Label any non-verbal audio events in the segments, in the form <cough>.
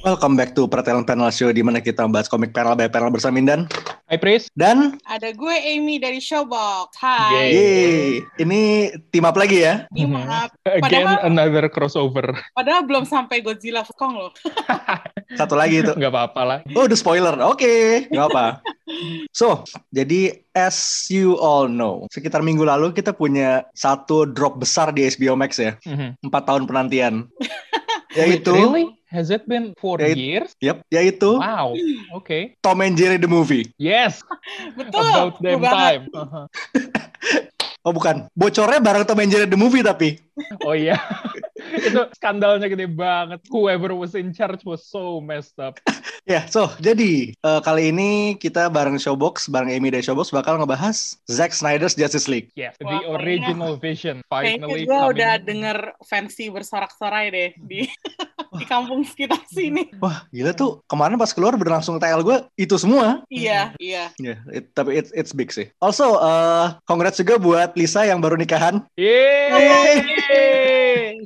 Welcome back to Pertelen Panel Show di mana kita membahas komik panel by panel bersama Mindan Hai Pris. dan Ada gue Amy dari Showbox. Hai. Yeay. Ini team up lagi ya. Ini maaf. <laughs> Again Padahal- another crossover. <laughs> Padahal belum sampai Godzilla vs Kong loh. <laughs> Satu lagi itu. Nggak apa-apa lah. Oh, udah spoiler. Oke, nggak apa. So, jadi as you all know, sekitar minggu lalu kita punya satu drop besar di HBO Max ya. Mhm. Empat tahun penantian. Wait, yaitu, really? Has it been four Ya, it- years? yep, yaitu Wow. Oke. Tom and Jerry the movie. Yes. <laughs> Betul. About banget. time. Uh-huh. <laughs> Oh bukan, bocornya bareng Tom and Jerry the movie tapi. Oh iya. <laughs> <laughs> Itu skandalnya gede banget. Whoever was in charge was so messed up. <laughs> Ya, so jadi eh, kali ini kita bareng Showbox, bareng Amy dari Showbox bakal ngebahas Zack Snyder's Justice League. Yes. Wah, The original vision Kayaknya finally gue coming. udah denger fancy bersorak-sorai deh di <laughs> di kampung sekitar sini. Wah, gila tuh. Kemarin pas keluar berlangsung TL gue itu semua. Iya, iya. Ya, it- tapi it's it's big sih. Also, eh congrats juga buat Lisa yang baru nikahan. Yeay!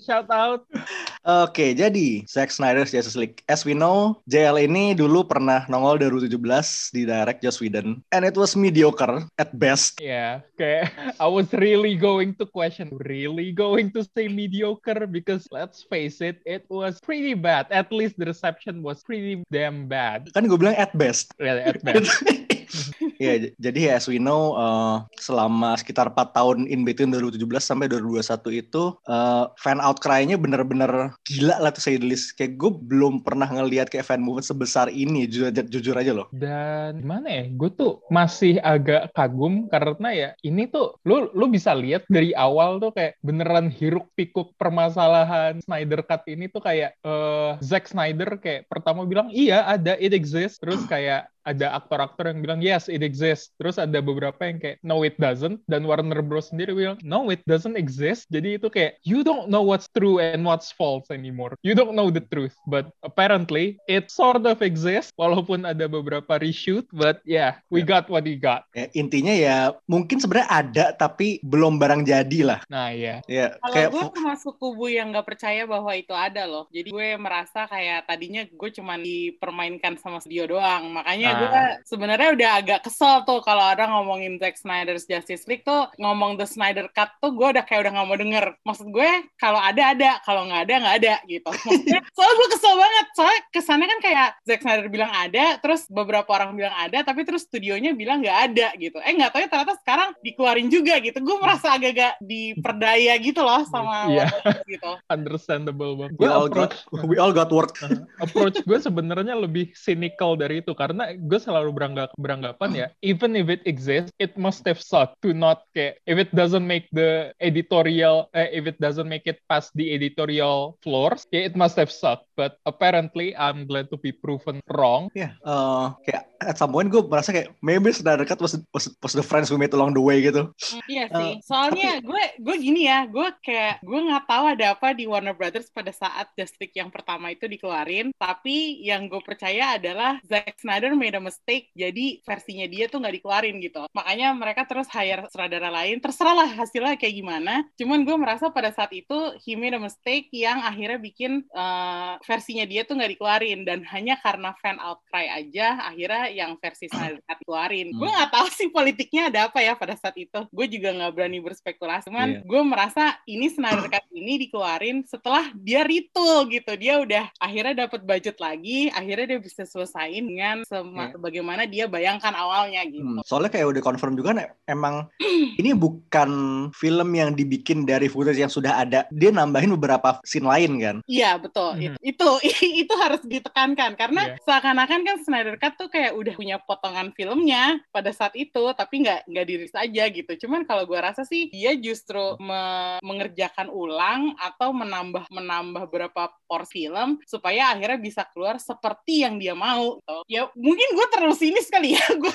Shout out. <laughs> Oke, jadi Zack Snyder's Justice League. As we know, JL ini dulu pernah nongol 2017 di direct Joss Whedon. And it was mediocre at best. Yeah, kayak I was really going to question, really going to say mediocre because let's face it, it was pretty bad. At least the reception was pretty damn bad. Kan gue bilang at best. Really, at best. <laughs> ya, jadi as we know, eh, selama sekitar 4 tahun in between 2017 sampai 2021 itu, eh, fan outcry-nya bener-bener gila lah tuh saya list. Kayak gue belum pernah ngelihat kayak fan movement sebesar ini, jujur, jujur aja loh. Dan gimana ya, gue tuh masih agak kagum karena ya ini tuh lu lu bisa lihat dari awal tuh kayak beneran hiruk pikuk permasalahan Snyder Cut ini tuh kayak eh Zack Snyder kayak pertama bilang iya ada it exists terus kayak ada aktor-aktor yang bilang yes it exists terus ada beberapa yang kayak no it doesn't dan Warner Bros sendiri bilang no it doesn't exist jadi itu kayak you don't know what's true and what's false anymore you don't know the truth but apparently it sort of exists walaupun ada beberapa reshoot but yeah we got what we got Ya, intinya ya mungkin sebenarnya ada tapi belum barang jadi lah. nah ya Ya, Kalau kayak gue termasuk kubu yang nggak percaya bahwa itu ada loh. Jadi gue merasa kayak tadinya gue cuma dipermainkan sama studio doang. Makanya. Gue sebenarnya udah agak kesel tuh kalau ada ngomongin Zack Snyder's Justice League tuh ngomong The Snyder Cut tuh gue udah kayak udah nggak mau denger. Maksud gue kalau ada ada, kalau nggak ada nggak ada gitu. Maksudnya <laughs> soalnya gue kesel banget. Soalnya kesannya kan kayak Zack Snyder bilang ada, terus beberapa orang bilang ada, tapi terus studionya bilang nggak ada gitu. Eh nggak tahu ya ternyata sekarang dikeluarin juga gitu. Gue merasa agak-agak diperdaya gitu loh sama <laughs> Iya. Warner Bros gitu. understandable banget we got we all got work. <laughs> approach gue sebenarnya lebih cynical dari itu karena gue selalu beranggap beranggapan ya even if it exists it must have sucked to not kayak if it doesn't make the editorial eh, if it doesn't make it past the editorial floors ya it must have sucked but apparently I'm glad to be proven wrong Ya, eh, kayak at some point gue merasa kayak maybe Snyder Cut was, was, was the friends we made along the way gitu. Mm, Iya Eh, sih. Soalnya gue gue gini ya, gue kayak gue nggak tahu ada apa di Warner Brothers pada saat Justice League yang pertama itu dikeluarin. Tapi yang gue percaya adalah Zack Snyder made a mistake. Jadi versinya dia tuh nggak dikeluarin gitu. Makanya mereka terus hire sutradara lain. Terserah lah hasilnya kayak gimana. Cuman gue merasa pada saat itu he made a mistake yang akhirnya bikin eh, versinya dia tuh nggak dikeluarin dan hanya karena fan outcry aja akhirnya yang versi Snyder Cut <clears throat> dikeluarin. Hmm. Gue nggak tahu sih politiknya ada apa ya pada saat itu. Gue juga nggak berani berspekulasi. Cuman Iya. gue merasa ini Snyder Cut ini dikeluarin setelah dia retool gitu. Dia udah akhirnya dapat budget lagi, akhirnya dia bisa selesain dengan sema- Iya. bagaimana dia bayangkan awalnya gitu. Hmm, Soalnya kayak udah confirm juga kan, emang <clears throat> ini bukan film yang dibikin dari footage yang sudah ada. Dia nambahin beberapa scene lain kan. Iya betul Mhm. itu itu <laughs> itu harus ditekankan karena Iya. seakan-akan kan Snyder Cut tuh kayak udah punya potongan filmnya pada saat itu tapi nggak nggak dirilis aja gitu cuman kalau gua rasa sih dia justru me- mengerjakan ulang atau menambah menambah beberapa porsi film supaya akhirnya bisa keluar seperti yang dia mau gitu. ya mungkin gue terlalu sinis kali ya. <laughs> Gue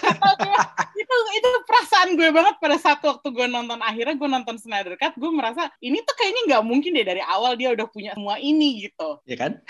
itu itu perasaan gue banget pada saat waktu gue nonton akhirnya gue nonton Snyder Cut, gue merasa ini tuh kayaknya nggak mungkin deh dari awal dia udah punya semua ini gitu. Ya kan?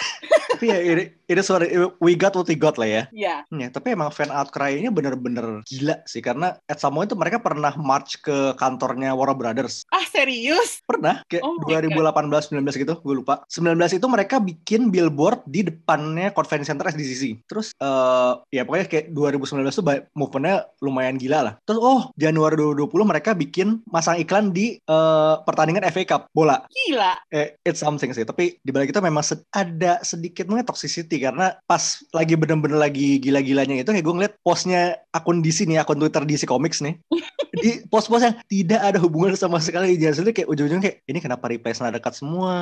tapi ya ini, ini suara we got what we got lah ya. Iya. Ya, tapi emang fan outcry-nya bener-bener gila sih karena at some point itu mereka pernah march ke kantornya Warner Brothers. Ah serius? Pernah kayak Oh my 2018 19 gitu, gue lupa. 19 itu mereka bikin billboard di depannya convention center SDCC. Terus eh ya pokoknya kayak 2019 tuh movement-nya lumayan gila lah. Terus oh Januari 2020 mereka bikin masang iklan di eh, pertandingan FA Cup bola. Gila. Eh, it's something sih. Tapi di balik itu memang sed- ada sedikit mungkin toxicity karena pas lagi bener-bener lagi gila-gilanya itu kayak gue ngeliat postnya akun DC nih, akun Twitter DC Comics nih. <laughs> di post-post yang tidak ada hubungan sama sekali jadi kayak ujung-ujungnya kayak ini kenapa replay Snyder Cut semua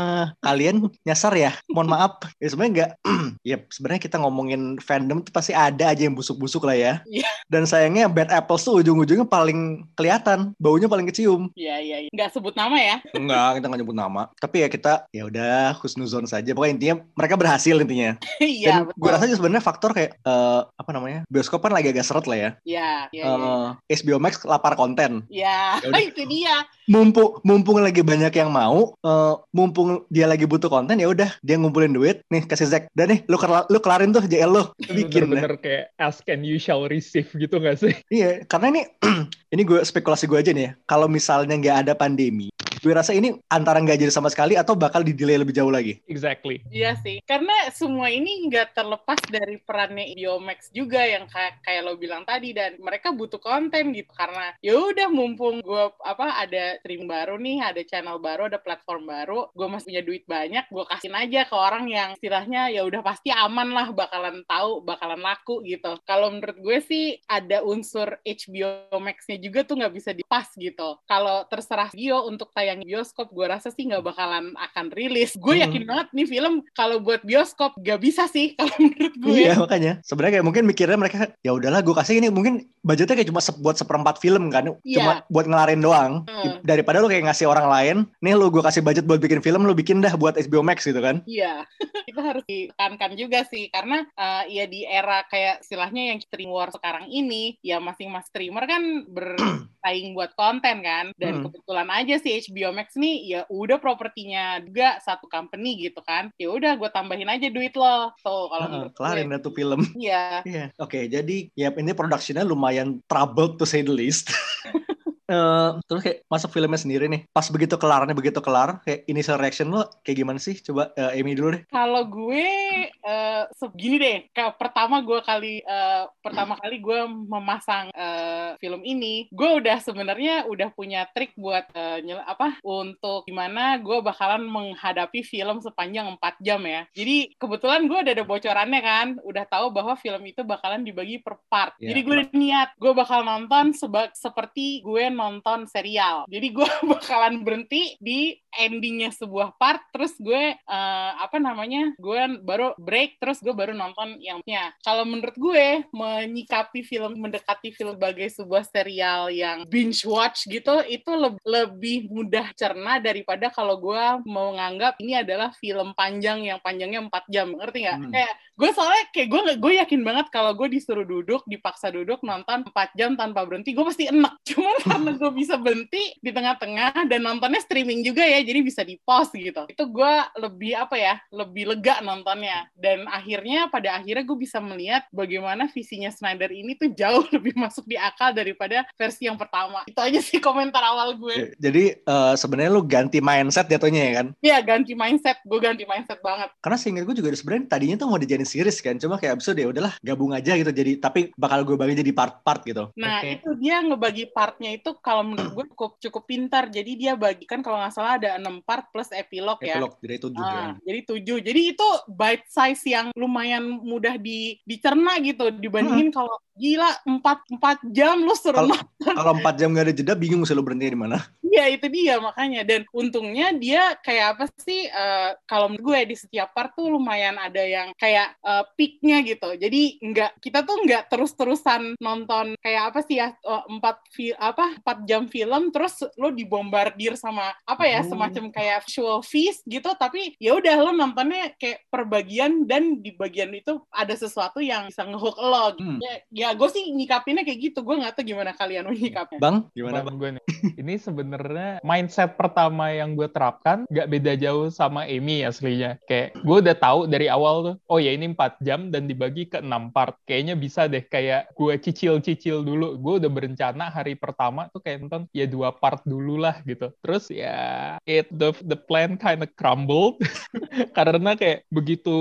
kalian nyasar ya mohon maaf ya sebenarnya enggak <clears throat> ya sebenarnya kita ngomongin fandom itu pasti ada aja yang busuk-busuk lah ya Iya. dan sayangnya Bad Apples tuh ujung-ujungnya paling kelihatan baunya paling kecium Iya iya. iya. Nggak sebut nama ya? Enggak, kita nggak nyebut nama. Tapi ya kita ya udah husnuzon saja. Pokoknya intinya mereka berhasil intinya. Iya Dan gue rasa sebenarnya faktor kayak eh, apa namanya? Bioskop kan lagi agak seret lah ya. Iya iya. iya. Eh, HBO Max lapar konten. Ya, Ya itu dia. Mumpung mumpung lagi banyak yang mau, eh, mumpung dia lagi butuh konten ya udah dia ngumpulin duit. Nih kasih Zack. Dan nih lu kelar- lu kelarin tuh JL lu. Bikin. Bener-bener kayak ask and you shall receive gitu gak sih? Iya, karena ini <clears throat> ini gue spekulasi gue aja nih ya. Kalau misalnya nggak ada pandemi, gue rasa ini antara nggak jadi sama sekali atau bakal di delay lebih jauh lagi. Exactly. Iya sih, karena semua ini nggak terlepas dari perannya Biomax juga yang kayak kayak lo bilang tadi dan mereka butuh konten gitu karena ya udah mumpung gue apa ada stream baru nih, ada channel baru, ada platform baru, gue masih punya duit banyak, gue kasihin aja ke orang yang istilahnya ya udah pasti aman lah bakalan tahu, bakalan laku gitu. Kalau menurut gue sih ada unsur HBO Max-nya juga tuh nggak bisa dipas gitu. Kalau terserah Bio untuk tayang di bioskop, gue rasa sih nggak bakalan akan rilis. Gue Hmm. yakin banget nih film kalau buat bioskop gak bisa sih kalau <laughs> menurut gue. Iya makanya sebenarnya kayak mungkin mikirnya mereka ya udahlah gue kasih ini mungkin budgetnya kayak cuma se- buat seperempat film kan Iya. cuma buat ngelarin doang Hmm. daripada lu kayak ngasih orang lain nih lu gue kasih budget buat bikin film lu bikin dah buat HBO Max gitu kan Iya, <laughs> itu harus ditekankan juga sih karena eh, ya di era kayak istilahnya yang stream war sekarang ini ya masing-masing streamer kan <clears throat> bersaing buat konten kan dan Hmm. kebetulan aja sih HBO Max nih ya udah propertinya juga satu company gitu kan. Ya udah gue tambahin aja duit lo. Tuh kalau menurut kelarin dah tuh film. Iya. Iya, oke. Jadi, ya ini productionnya lumayan troubled to say the least. <laughs> Eh, terus kayak masuk filmnya sendiri nih. Pas begitu kelarnya begitu kelar, kayak initial reaction lo kayak gimana sih? Coba eh, Amy dulu deh. Kalau gue eh segini deh, kayak pertama gue kali eh, pertama kali gue memasang eh, film ini, gue udah sebenarnya udah punya trik buat eh, nyel- apa untuk gimana gue bakalan menghadapi film sepanjang 4 jam ya. Jadi kebetulan gue udah ada bocorannya kan, udah tahu bahwa film itu bakalan dibagi per part. Iya. Jadi gue udah niat gue bakal nonton seba- seperti gue nonton serial. Jadi gue <laughs> bakalan berhenti di endingnya sebuah part, terus gue eh, apa namanya, gue baru break, terus gue baru nonton yang punya. Kalau menurut gue menyikapi film mendekati film sebagai sebuah serial yang binge watch gitu, itu le- lebih mudah cerna daripada kalau gue mau nganggap ini adalah film panjang yang panjangnya 4 jam, ngerti nggak? Hmm. Kayak gue soalnya kayak gue gue yakin banget kalau gue disuruh duduk dipaksa duduk nonton 4 jam tanpa berhenti gue pasti enak <laughs> cuman <laughs> karena gue bisa berhenti di tengah-tengah dan nontonnya streaming juga ya jadi bisa di pause gitu itu gue lebih apa ya lebih lega nontonnya dan akhirnya pada akhirnya gue bisa melihat bagaimana visinya Snyder ini tuh jauh <laughs> lebih masuk di akal daripada versi yang pertama itu aja sih komentar awal gue Jadi eh, sebenarnya lu ganti mindset jatuhnya ya kan? ya ganti mindset gue ganti mindset banget Karena seingat gue juga sebenarnya tadinya tuh mau dijadiin series kan, cuma kayak itu ya udahlah gabung aja gitu. Jadi tapi bakal gue bagi jadi part-part gitu. Nah, Oke. itu dia ngebagi partnya itu kalau menurut gue cukup cukup pintar. Jadi dia bagikan kalau nggak salah ada 6 part plus epilog ya. Epilog jadi itu juga. Ah, jadi tujuh. Jadi itu bite size yang lumayan mudah di, dicerna gitu dibandingin kalau gila empat empat jam lu suruh Kalau- nonton. Kalau 4 jam gak ada jeda, bingung sih lo berhenti di mana. Iya itu dia makanya dan untungnya dia kayak apa sih eh, kalau menurut gue di setiap part tuh lumayan ada yang kayak eh, peaknya gitu jadi nggak kita tuh nggak terus-terusan nonton kayak apa sih ya eh, empat apa empat jam film terus lo dibombardir sama apa ya Oh. semacam kayak visual feast gitu tapi ya udah lo nontonnya kayak per bagian dan di bagian itu ada sesuatu yang bisa ngehook lo gitu. Hmm. ya, ya gue sih nyikapinnya kayak gitu gue nggak tahu gimana kalian menyikapnya Bang, gimana Bang bang? gue nih. Ini sebenarnya mindset pertama yang gue terapkan nggak beda jauh sama Amy aslinya. Kayak gue udah tahu dari awal tuh, oh ya ini 4 jam dan dibagi ke 6 part. Kayaknya bisa deh kayak gue cicil-cicil dulu. Gue udah berencana hari pertama tuh kayak nonton ya dua part dulu lah gitu. Terus ya it the the plan kind of crumbled <laughs> karena kayak begitu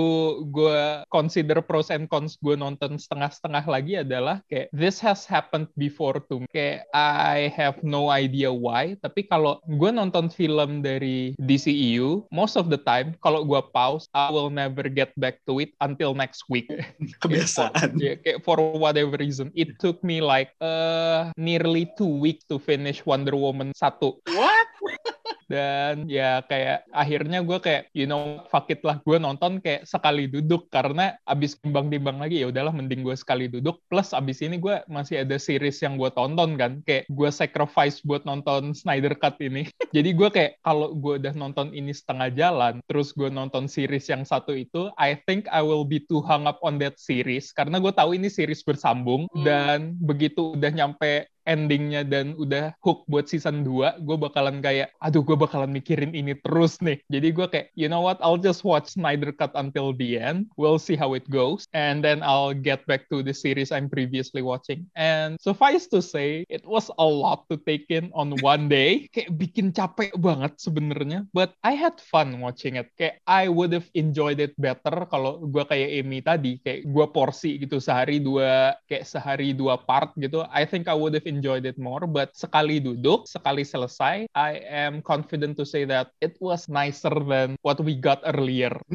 gue consider pros and cons gue nonton setengah-setengah lagi adalah kayak this has happened before to me. Kayak I have no idea why, tapi kalau gue nonton film dari DCEU, most of the time kalau gue pause, I will never get back to it until next week. <laughs> Kebiasaan. Ya, kayak for whatever reason, it took me like uh, nearly two weeks to finish Wonder Woman 1 what? <laughs> Dan ya kayak akhirnya gue kayak you know fuck it lah gue nonton kayak sekali duduk. Karena abis timbang-timbang lagi ya udahlah mending gue sekali duduk. Plus abis ini gue masih ada series yang gue tonton kan. Kayak gue sacrifice buat nonton Snyder Cut ini. <laughs> Jadi gue kayak kalau gue udah nonton ini setengah jalan terus gue nonton series yang satu itu I think I will be too hung up on that series. Karena gue tahu ini series bersambung. Hmm. dan begitu udah nyampe endingnya dan udah hook buat season 2, gue bakalan kayak, aduh gue bakalan mikirin ini terus nih. Jadi gue kayak, you know what, I'll just watch Snyder Cut until the end. We'll see how it goes. And then I'll get back to the series I'm previously watching. And suffice to say, it was a lot to take in on one day. <laughs> Kayak bikin capek banget sebenarnya. But I had fun watching it. Kayak I would have enjoyed it better kalau gue kayak Amy tadi. Kayak gue porsi gitu sehari dua, kayak sehari dua part gitu. I think I would have it more. But sekali duduk, sekali selesai, I am confident to say that it was nicer than what we got earlier. <laughs>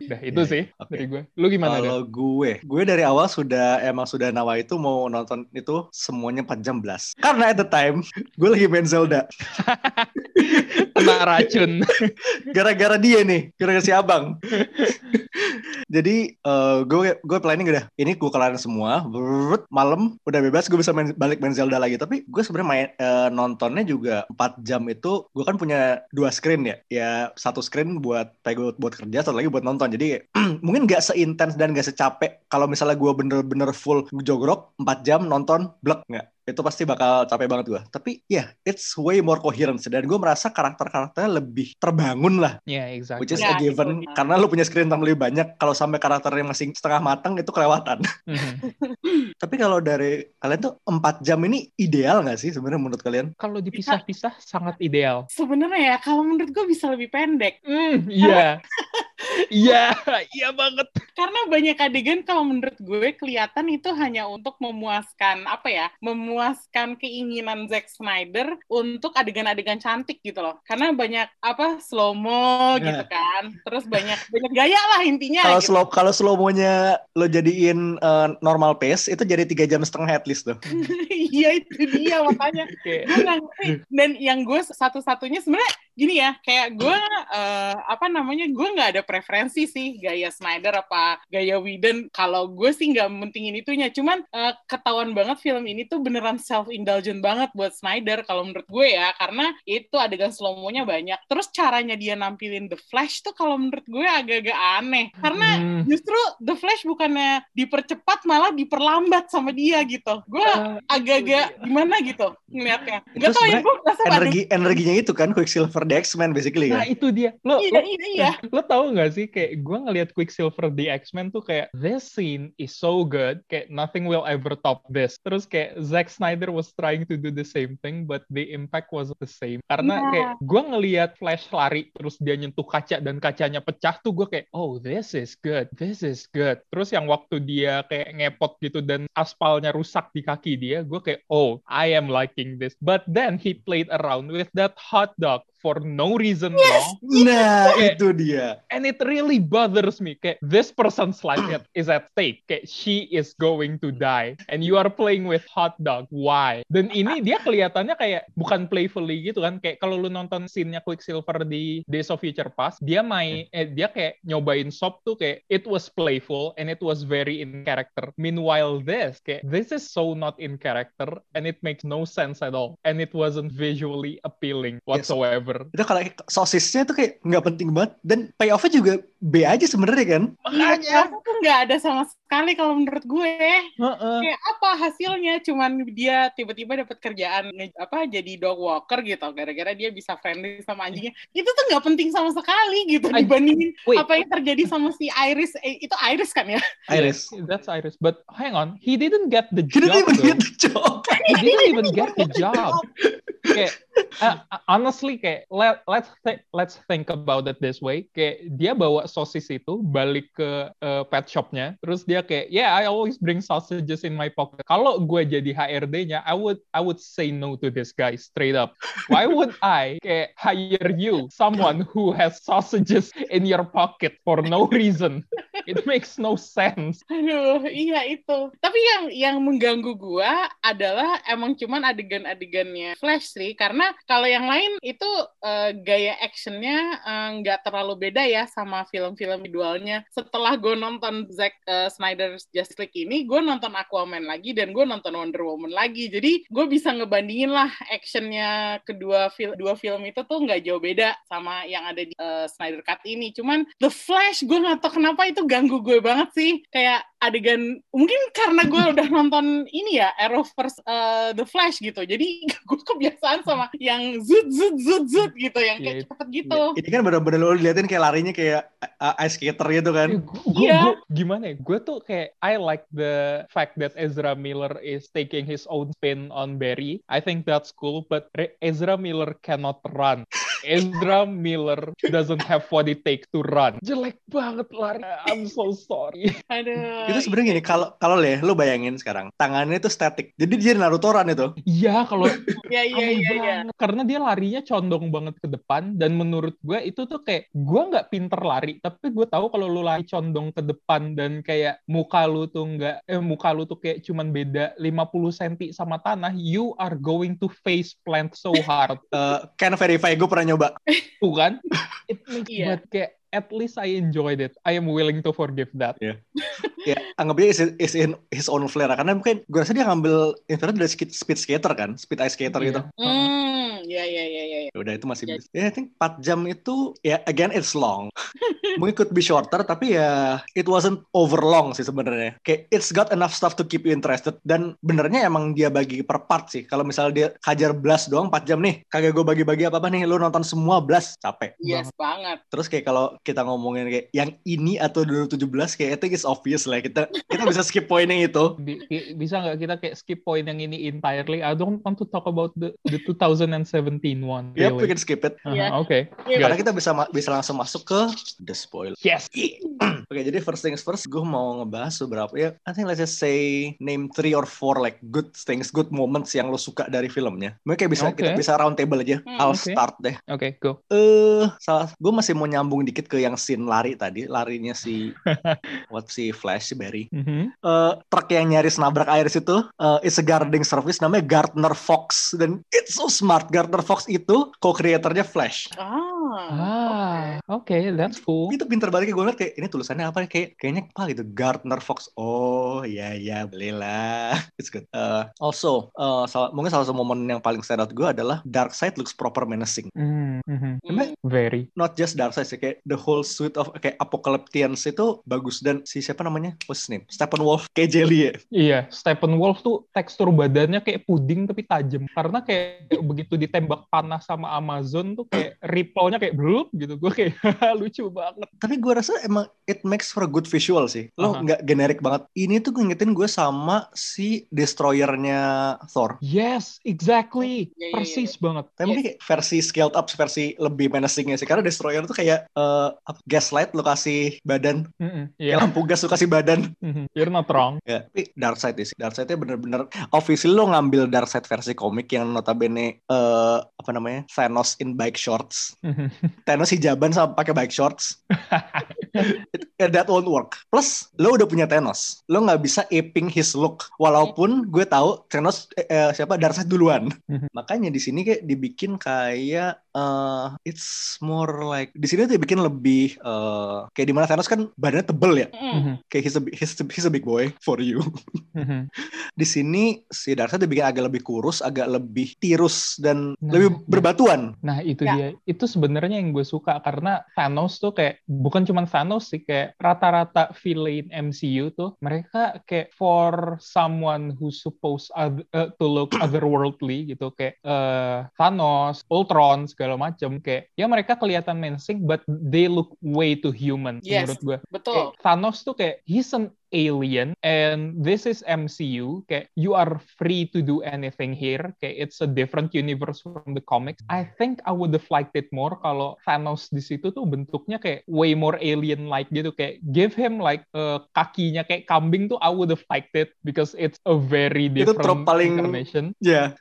Udah itu Iya, sih oke. dari gue. Lu gimana? Kalau gue, gue dari awal sudah emang sudah nawa itu mau nonton itu semuanya 4 jam belas. Karena at the time gue lagi main Zelda. <laughs> Kena racun. <laughs> Gara-gara dia nih, gara-gara si abang. Jadi eh, gue gue planning udah ini gue kelarin semua. Brrrt, malam udah bebas gue bisa main, balik main Zelda lagi. Tapi gue sebenarnya main eh, nontonnya juga 4 jam itu gue kan punya dua screen ya. Ya satu screen buat kayak buat kerja, satu lagi buat nonton. Jadi <clears throat> mungkin gak seintens dan gak secapek kalau misalnya gue bener-bener full jogrok 4 jam nonton blek nggak itu pasti bakal capek banget gue tapi ya yeah, it's way more coherent dan gue merasa karakter-karakternya lebih terbangun lah Ya, yeah, exactly. which is Ya, a given itu. karena lu punya screen time lebih banyak kalau sampai karakternya masih setengah matang itu kelewatan Mhm. <laughs> tapi kalau dari kalian tuh 4 jam ini ideal nggak sih sebenarnya menurut kalian Kalau dipisah-pisah sangat ideal. sebenarnya ya kalau menurut gue bisa lebih pendek Hmm, iya. <laughs> Iya, iya banget. Karena banyak adegan kalau menurut gue kelihatan itu hanya untuk memuaskan apa ya memuaskan keinginan Zack Snyder untuk adegan-adegan cantik gitu loh karena banyak apa slow mo Ya. gitu kan terus banyak banyak gaya lah intinya kalau gitu. slow kalau slow mo-nya lo jadiin eh, normal pace itu jadi tiga jam setengah at least tuh <laughs> iya itu dia makanya <laughs> ngerti. dan yang gue satu-satunya sebenarnya gini ya kayak gue eh, apa namanya gue nggak ada preferensi sih gaya Snyder apa gaya Whedon kalau gue sih nggak mentingin itunya. Cuman eh, ketahuan banget film ini tuh beneran self indulgent banget buat Snyder kalau menurut gue ya. Karena itu adegan slow mo-nya banyak. Terus caranya dia nampilin The Flash tuh kalau menurut gue agak-agak aneh. Karena hmm, justru The Flash bukannya dipercepat malah diperlambat sama dia gitu. Gue eh, agak-agak gimana gitu ngeliatnya. Gak tau ya, gue energi energinya itu kan Quicksilver the X-Men basically Nah kan itu dia. Lo, Iya, lo, iya, iya. lo tau gak sih kayak gue ngeliat Quicksilver di X-Men tuh kayak this scene is so good kayak nothing will ever top this. Terus kayak Zack Snyder was trying to do the same thing but the impact was the same. Karena Iya. kayak gue ngeliat Flash lari terus dia nyentuh kaca dan kacanya pecah tuh gue kayak oh this is good, this is good. Terus yang waktu dia kayak ngepot gitu dan aspalnya rusak di kaki dia, gue kayak oh I am liking this. But then he played around with that hot dog for no reason wrong. Nah, Kayak- itu dia. And it really bothers me. Kayak this person's life is at stake. Kayak she is going to die. And you are playing with hot dog. Why? Dan ini dia kelihatannya kayak bukan playfully gitu kan. Kayak kalau lu nonton scene-nya Quicksilver di Days of Future Past, dia main, eh, dia kayak nyobain sop tuh kayak it was playful and it was very in character. Meanwhile this, kayak this is so not in character and it makes no sense at all. And it wasn't visually appealing whatsoever. Itu kalau sosisnya tuh kayak nggak penting banget. Dan payoff-nya juga B aja sebenarnya kan. Iya, aku tuh nggak ada sama sekali kalau menurut gue. Heeh. Kayak apa hasilnya? Cuman dia tiba-tiba dapat kerjaan apa jadi dog walker gitu, gara-gara dia bisa friendly sama anjingnya. Itu tuh nggak penting sama sekali gitu I- dibandingin Wait. apa yang terjadi sama si Iris. Eh, itu Iris kan ya? Iris. That's Iris. But hang on, he didn't get the He job. didn't even though. get the job. He didn't even get the job. Kayak uh, honestly kayak let let's thi- let's think about it this way. Kayak dia bawa sosis itu balik ke uh, pet shopnya, terus dia kayak yeah I always bring sausages in my pocket. Kalau gue jadi HRD-nya, I would I would say no to this guy straight up. Why would I kayak hire you someone who has sausages in your pocket for no reason? It makes no sense. Aduh, iya itu. Tapi yang yang mengganggu gua adalah emang cuman adegan-adegannya Flash sih, karena kalau yang lain itu eh, gaya actionnya eh, nggak terlalu beda ya sama film-film visualnya. Setelah gue nonton Zack eh, Snyder's Justice League ini, gue nonton Aquaman lagi dan gue nonton Wonder Woman lagi. Jadi gue bisa ngebandingin lah actionnya kedua film dua film itu tuh nggak jauh beda sama yang ada di eh, Snyder Cut ini. Cuman The Flash gue nggak tahu kenapa itu ganggu gue banget sih. Kayak adegan mungkin karena gue udah nonton ini ya Arrowverse uh, The Flash gitu. Jadi <laughs> gue kebiasaan sama yang zut zut zut zut gitu yang Iya, kayak cepet gitu. Ini kan bener-bener lo liatin kayak larinya kayak uh, ice skater gitu kan. Gue Iya. gimana ya? Gue tuh kayak I like the fact that Ezra Miller is taking his own spin on Barry. I think that's cool, but Re- Ezra Miller cannot run. Ezra Miller doesn't have what it takes to run. Jelek banget lari. I'm so sorry. Aduh. Itu sebenarnya gini, kalau kalau le, lu bayangin sekarang, tangannya itu static. Jadi dia Naruto run itu. Iya, kalau <laughs> Iya iya iya iya. Karena dia larinya condong banget ke depan dan menurut gue itu tuh kayak gue nggak pinter lari, tapi gue tahu kalau lu lari condong ke depan dan kayak muka lu tuh nggak eh muka lu tuh kayak cuman beda 50 cm sama tanah, you are going to face plant so hard. <laughs> Eh, can verify gue pernah nyoba. Tuh kan? It makes Iya. but kayak at least I enjoyed it. I am willing to forgive that. ya anggap dia is, is in his own flair karena mungkin gue rasa dia ngambil infrared dari speed, speed skater kan speed ice skater gitu Iya. Hmm, iya iya iya iya. Ya udah itu masih bisa ya I think 4 jam itu ya again it's long <laughs> mungkin could be shorter tapi ya it wasn't over long sih sebenarnya kayak it's got enough stuff to keep you interested dan benernya emang dia bagi per part sih kalau misalnya dia hajar blast doang 4 jam nih kagak gue bagi-bagi apa-apa nih lu nonton semua blast capek Yes banget. Terus kayak kalau kita ngomongin kayak yang ini atau 2017 kayak I think it's obvious lah kita kita bisa skip poinnya itu. Bi- bi- bisa nggak kita kayak skip point yang ini entirely? I don't want to talk about the the 2017 one. Yep, we can skip it. Uh-huh, Iya. Oke. Iya, Karena kita bisa bisa langsung masuk ke the spoiler. Yes. <clears throat> Oke, jadi first things first, gue mau ngebahas beberapa ya. I think let's just say name three or four like good things, good moments yang lo suka dari filmnya. Mungkin kayak bisa Oke. kita bisa round table aja. Hmm, I'll oke. start deh. Oke, go. Eh, salah, gue masih mau nyambung dikit ke yang scene lari tadi, larinya si <laughs> what si Flash si Barry. Mhm. eh truk yang nyaris nabrak Iris itu eh, it's a guarding service namanya Gardner Fox dan it's so smart Gardner Fox itu co-creatornya Flash Ah. Ah, oke, that's cool. itu pinter banget gue ngeliat kayak ini tulisannya apa kayak kayaknya apa gitu Gardner Fox oh ya ya belilah <laughs> it's good Eh, also eh, salah- mungkin salah satu momen yang paling stand out gue adalah Darkseid looks proper menacing Mm, mhm. Hmm. Very. not just Darkseid sih kayak the whole suite of kayak Apocalyptians itu bagus dan si siapa namanya what's his name Steppenwolf kayak jelly ya Iya, Steppenwolf tuh tekstur badannya kayak puding tapi tajam. Karena kayak begitu ditembak panas sama Amazon tuh kayak ripple-nya kayak blup gitu. Gue kayak <laughs> lucu banget. Tapi gue rasa emang it makes for a good visual sih. Lo nggak generik banget. Ini tuh ngingetin gue sama si destroyernya Thor. Yes, exactly. Iya, iya, iya. Persis banget. Tapi mungkin kayak versi scaled up, versi lebih menacingnya sih. Karena destroyer tuh kayak apa, gaslight lo kasih badan, Mm-mm, kayak Iya. lampu gas lo kasih badan. Mhm. You're not wrong. Ya, tapi Darkseid sih. Darkseidnya bener-bener officially lo ngambil Darkseid versi komik yang notabene eh apa namanya Thanos in bike shorts. Mhm. Thanos hijaban sama pakai bike shorts. <laughs> It- eh, that won't work. Plus lo udah punya Thanos, lo nggak bisa aping his look. Walaupun gue tahu Thanos eh, eh, siapa Darkseid duluan. Mhm. Makanya di sini kayak dibikin kayak eh it's more like di sini tuh dibikin lebih eh kayak di mana Thanos kan badannya tebel ya. Mm. Mhm. Kayak he's a, he's a, he's a big boy for you. Mhm. <laughs> di sini si Darkseid dibikin agak lebih kurus, agak lebih tirus dan Nah, lebih iya. berbatuan. Nah itu Ya. dia, itu sebenarnya yang gue suka karena Thanos tuh kayak bukan cuma Thanos sih kayak rata-rata villain MCU tuh mereka kayak for someone who supposed oth- uh, to look <coughs> otherworldly gitu kayak eh, Thanos, Ultron segala macam kayak ya mereka kelihatan menacing but they look way too human Yes. menurut gue. Betul. Kayak Thanos tuh kayak he's an alien and this is MCU kayak you are free to do anything here kayak it's a different universe from the comics. I think I would have liked it more kalau Thanos di situ tuh bentuknya kayak way more alien like gitu kayak give him like eh, kakinya kayak kambing tuh I would have liked it because it's a very Itu different trop paling- incarnation. Ya,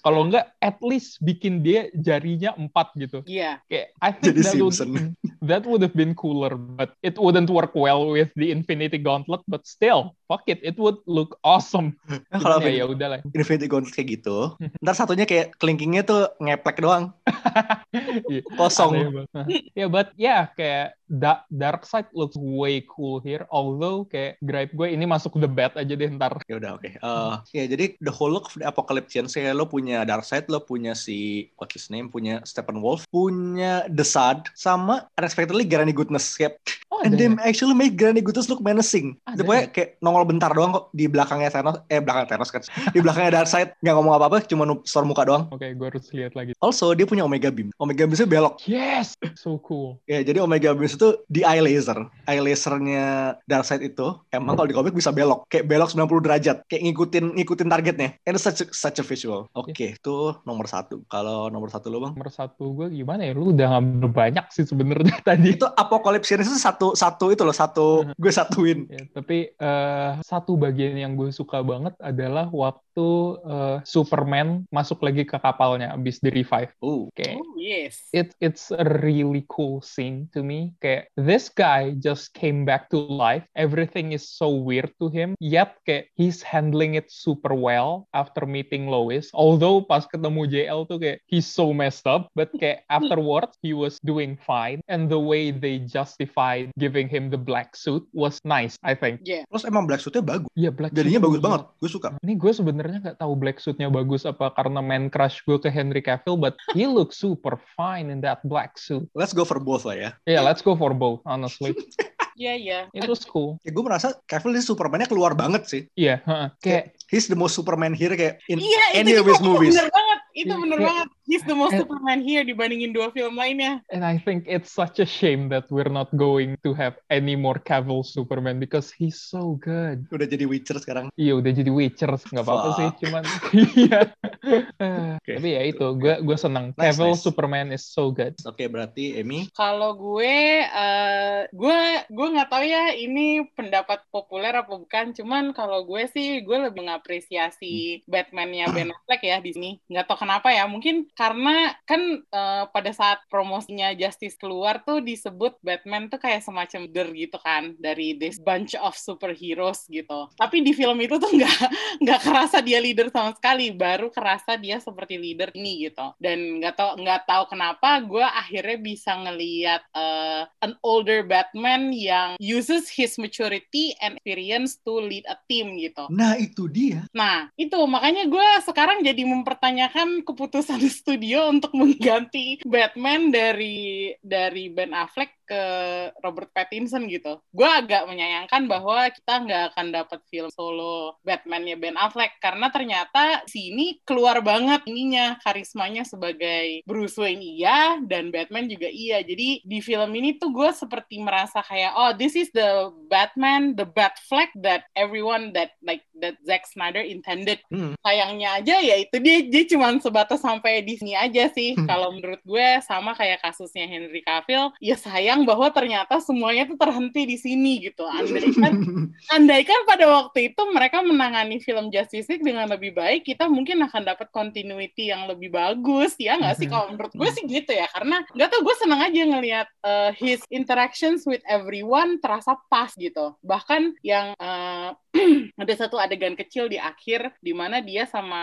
kalau enggak at least bikin dia jarinya empat gitu. Iya. kayak I think Jadi that would, Simpson. That would have been cooler but it wouldn't work well with the Infinity Gauntlet but still fuck it it would look awesome <laughs> Nah, kalau ya ya udahlah Infinity Gauntlet kayak gitu, <laughs> ntar satunya kayak kelingkingnya tuh ngeplek doang, <laughs> Iya, kosong. banget. ya but ya kayak da Dark Side looks way cool here although kayak gripe gue ini masuk the bad aja deh ntar Ya udah oke. Eh, ya jadi the whole look of the Apocalyptians kayak lo punya Darkseid, lo punya si what's his name, punya Steppenwolf, punya The Sad, sama unexpectedly Granny Goodness kayak oh and ada they actually make Granny Goodness look menacing. Ada Dia pokoknya ya? kayak nongol bentar doang kok di belakangnya Thanos, eh belakang Thanos kan, di belakangnya Darkseid nggak ngomong apa-apa, cuma store muka doang. oke gue harus lihat lagi Also dia punya Omega Beam. Omega Beamnya belok. yes so cool Ya, jadi Omega Beam itu di eye laser. Eye lasernya Darkseid itu emang kalau di komik bisa belok, kayak belok 90 derajat, kayak ngikutin ngikutin targetnya. And it's such a, such a visual. Oke, itu nomor satu. Kalau nomor satu lo bang? nomor satu gue gimana ya lu udah ngambil banyak sih sebenarnya <laughs> tadi Itu Apocalypse itu satu satu itu loh satu gue satuin. Ya, tapi eh, satu bagian yang gue suka banget adalah waktu eh, Superman masuk lagi ke kapalnya abis di revive. Oh, Kayak Oh, yes. it it's a really cool scene to me. Kayak this guy just came back to life. Everything is so weird to him. Yet kayak he's handling it super well after meeting Lois. Although pas ketemu JL tuh kayak he's so messed up, but kayak <laughs> afterwards he was doing fine. And the way they justified giving him the black suit was nice, I think. Yeah. terus emang Black Suit-nya bagus. Iya black Jadinya suit bagus banget. Gue suka. Ini gue sebenarnya nggak tahu black suitnya bagus apa karena man crush gue ke Henry Cavill, but he <laughs> looks super fine in that black suit. Let's go for both lah ya. Yeah, let's go for both, honestly. <laughs> Iya, iya. It was cool. Ya gue merasa Cavill ini Superman-nya keluar banget sih. Iya, heeh. kayak He's the most Superman here kayak in Iya, any of his itu movies. bener banget. Itu Iya, bener kayak- banget. He's the most Eh. Superman here dibandingin dua film lainnya. and I think it's such a shame that we're not going to have any more Cavill Superman because he's so good. Udah jadi Witcher sekarang. Iya udah jadi Witcher nggak apa-apa sih cuman <laughs> iya. Oke. Tapi ya itu gue gue seneng Nice, Cavill nice. Superman is so good. Oke, berarti Emi Kalau gue, eh, gue gue nggak tahu ya ini pendapat populer apa bukan. Cuman kalau gue sih gue lebih mengapresiasi Batman-nya Ben Affleck ya di sini. Nggak tahu kenapa ya. Mungkin karena kan eh, pada saat promosinya Justice keluar tuh disebut Batman tuh kayak semacam leader gitu kan dari this bunch of superheroes gitu. Tapi di film itu tuh <laughs> nggak nggak kerasa dia leader sama sekali. Baru kerasa dia seperti leader ini gitu. Dan nggak tahu nggak tahu kenapa gue akhirnya bisa ngeliat uh, an older Batman yang uses his maturity and experience to lead a team gitu. Nah itu dia. Nah, itu makanya gue sekarang jadi mempertanyakan keputusan <laughs> studio untuk mengganti Batman dari dari Ben Affleck ke Robert Pattinson gitu. Gue agak menyayangkan bahwa kita nggak akan dapat film solo Batman-nya Ben Affleck karena ternyata sini keluar banget ininya karismanya sebagai Bruce Wayne iya dan Batman juga iya. Jadi di film ini tuh gue seperti merasa kayak oh this is the Batman, the Batfleck that everyone that like that Zack Snyder intended. Hmm. Sayangnya aja ya itu dia dia cuma sebatas sampai di sini aja sih. Hmm. Kalau menurut gue sama kayak kasusnya Henry Cavill, ya sayang bahwa ternyata semuanya tuh terhenti di sini gitu. Andaikan andaikan pada waktu itu mereka menangani film Justice League dengan lebih baik, kita mungkin akan dapat continuity yang lebih bagus ya nggak sih? Mhm. Kalau menurut gue sih gitu ya, karena nggak tau gue seneng aja ngelihat uh, his interactions with everyone terasa pas gitu. Bahkan yang uh, <clears throat> ada satu adegan kecil di akhir di mana dia sama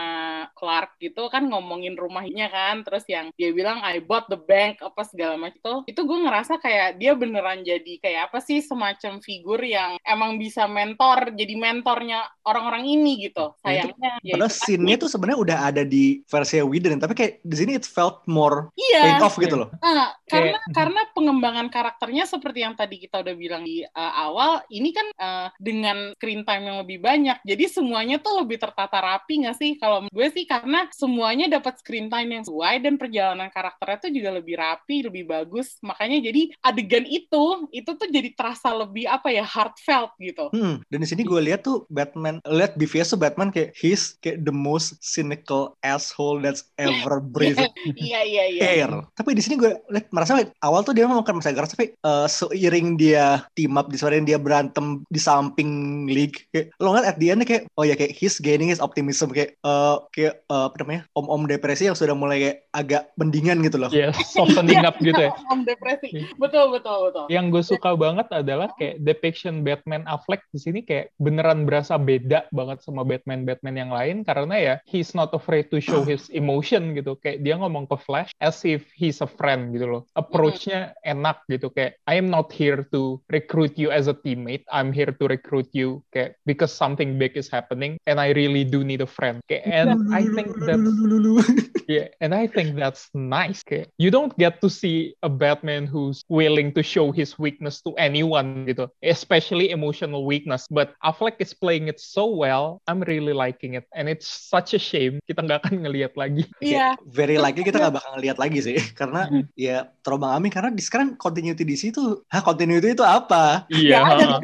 Clark gitu kan ngomongin rumahnya kan terus yang dia bilang I bought the bank apa segala macam. Itu itu gue ngerasa kayak dia beneran jadi kayak apa sih semacam figur yang emang bisa mentor jadi mentornya orang-orang ini gitu. Ya, itu- sayangnya ya Padahal itu scene-nya tuh sebenarnya udah ada di versi Whedon, tapi kayak di sini it felt more iya. paid off gitu loh. Nah, karena karena pengembangan karakternya seperti yang tadi kita udah bilang di uh, awal, ini kan uh, dengan screen time yang lebih banyak, jadi semuanya tuh lebih tertata rapi nggak sih? Kalau gue sih karena semuanya dapat screen time yang sesuai dan perjalanan karakternya tuh juga lebih rapi, lebih bagus. Makanya jadi adegan itu itu tuh jadi terasa lebih apa ya heartfelt gitu. Hmm, dan di sini gue lihat tuh Batman, lihat BVS tuh Batman kayak he's kayak the most cynical asshole that's ever <laughs> breathed iya iya iya. air. Tapi di sini gue liat, merasa awal tuh dia memang kan masih keras, tapi uh, seiring dia team up, di seiring dia berantem di samping league, kayak lo ngeliat at the end kayak oh ya kayak he's gaining his optimism kayak uh, kayak uh, apa namanya om-om depresi yang sudah mulai kayak agak mendingan gitu loh. ya softening up gitu ya. Om depresi. Betul betul betul. yang gue suka banget adalah kayak depiction Batman Affleck di sini kayak beneran berasa beda banget sama Batman Batman yang lain karena ya he's not afraid to show his emotion gitu. Kayak dia ngomong ke Flash as if he's a friend gitu loh. Approach-nya enak gitu. Kayak I am not here to recruit you as a teammate. I'm here to recruit you. Kayak because something big is happening and I really do need a friend kayak and I think that's <laughs> Yeah, and I think that's nice. Kayak, you don't get to see a Batman who's willing to show his weakness to anyone gitu, especially emotional weakness. But Affleck is playing it so well. I'm really liking it, and it's such a shame kita nggak akan ngelihat lagi. <laughs> Iya. Very likely kita nggak bakal ngeliat lagi sih, karena Hmm. ya terlalu Bang Ami karena di sekarang continuity di situ, hah continuity itu apa? Iya. <laughs>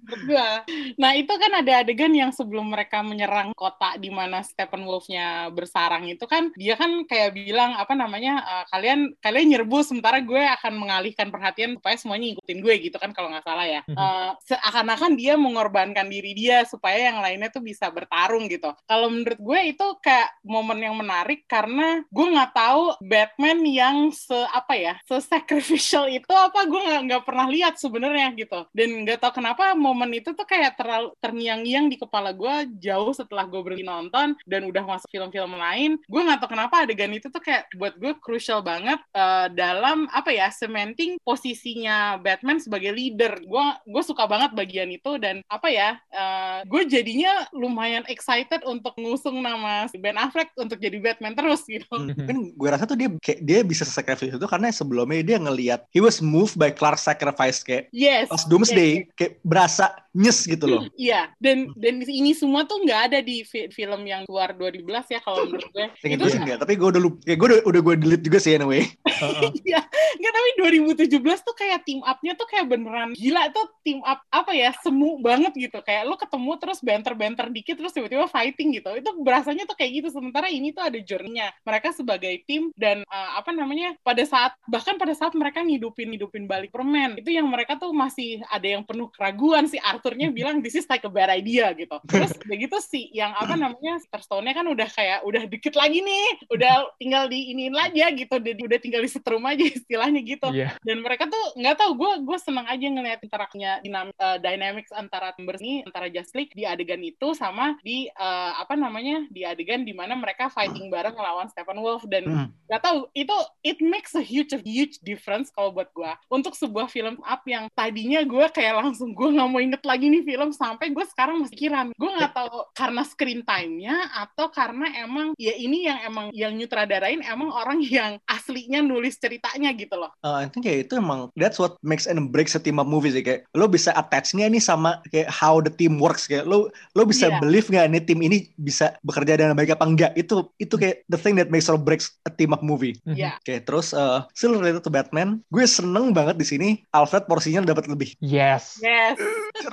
Menurut gua. Nah itu kan ada adegan yang sebelum mereka menyerang kota di mana Stephen Wolf-nya bersarang itu kan dia kan kayak bilang apa namanya eh, kalian kalian nyerbu sementara gue akan mengalihkan perhatian supaya semuanya ngikutin gue gitu kan kalau nggak salah ya. Eh, seakan-akan dia mengorbankan diri dia supaya yang lainnya tuh bisa bertarung gitu. Kalau menurut gue itu kayak momen yang menarik karena gue nggak tahu Batman yang se apa ya se sacrificial itu apa gue nggak nggak pernah lihat sebenarnya gitu dan nggak tahu kenapa momen itu tuh kayak terlalu terngiang-ngiang di kepala gue jauh setelah gue berhenti nonton dan udah masuk film-film lain. Gue nggak tahu kenapa adegan itu tuh kayak buat gue crucial banget eh, dalam apa ya cementing posisinya Batman sebagai leader. Gue gue suka banget bagian itu dan apa ya eh, gue jadinya lumayan excited untuk ngusung nama si Ben Affleck untuk jadi Batman terus gitu. Hmm, <laughs> kan gue rasa tuh dia kayak dia bisa sacrifice itu karena sebelumnya dia ngelihat he was moved by Clark's sacrifice kayak yes. pas Doomsday kayak berasa nyes gitu loh. <laughs> Iya, dan dan ini semua tuh nggak ada di fi- film yang keluar 2012 ya kalau menurut gue. Sih enggak, tapi gue udah lupa, kayak gue udah, udah gue delete juga sih anyway. <laughs> Heeh. Iya, nggak tapi 2017 tuh kayak team up-nya tuh kayak beneran gila tuh team up apa ya semu banget gitu kayak lu ketemu terus banter-banter dikit terus tiba-tiba fighting gitu itu berasanya tuh kayak gitu sementara ini tuh ada journey-nya mereka sebagai tim dan uh, apa namanya pada saat bahkan pada saat mereka ngidupin ngidupin balik permen itu yang mereka tuh masih ada yang penuh keraguan si Arthurnya bilang this is like a bad idea gitu terus begitu sih yang apa namanya Stone-nya kan udah kayak udah dikit lagi nih udah tinggal diinin aja gitu udah, udah tinggal disetrum aja istilahnya gitu Iya. dan mereka tuh nggak tahu gue gue seneng aja ngeliat interaknya dinam eh, dynamics antara members ini antara Just League di adegan itu sama di eh, apa namanya di adegan di mana mereka fighting bareng ngelawan Stephen Wolf dan Hmm. nggak tahu itu it makes a huge huge difference kalau buat gue untuk sebuah film up yang tadinya gue kayak langsung gue nggak mau inget lagi nih film sampai gue sekarang masih kiran. Gue nggak tahu karena screen time-nya atau karena emang ya ini yang emang yang nyutradarain emang orang <laughs> yang aslinya nulis ceritanya gitu loh. Uh, I think kayak itu emang that's what makes and breaks a team up movie sih kayak lo bisa attachnya nih sama kayak how the team works kayak lo lo bisa Iya. believe nggak nih tim ini bisa bekerja dengan baik apa enggak itu itu kayak the thing that makes or breaks a team up movie. Mhm. Iya. Oke, terus uh, still related to Batman, gue seneng banget di sini Alfred porsinya dapat lebih. Yes. Yes.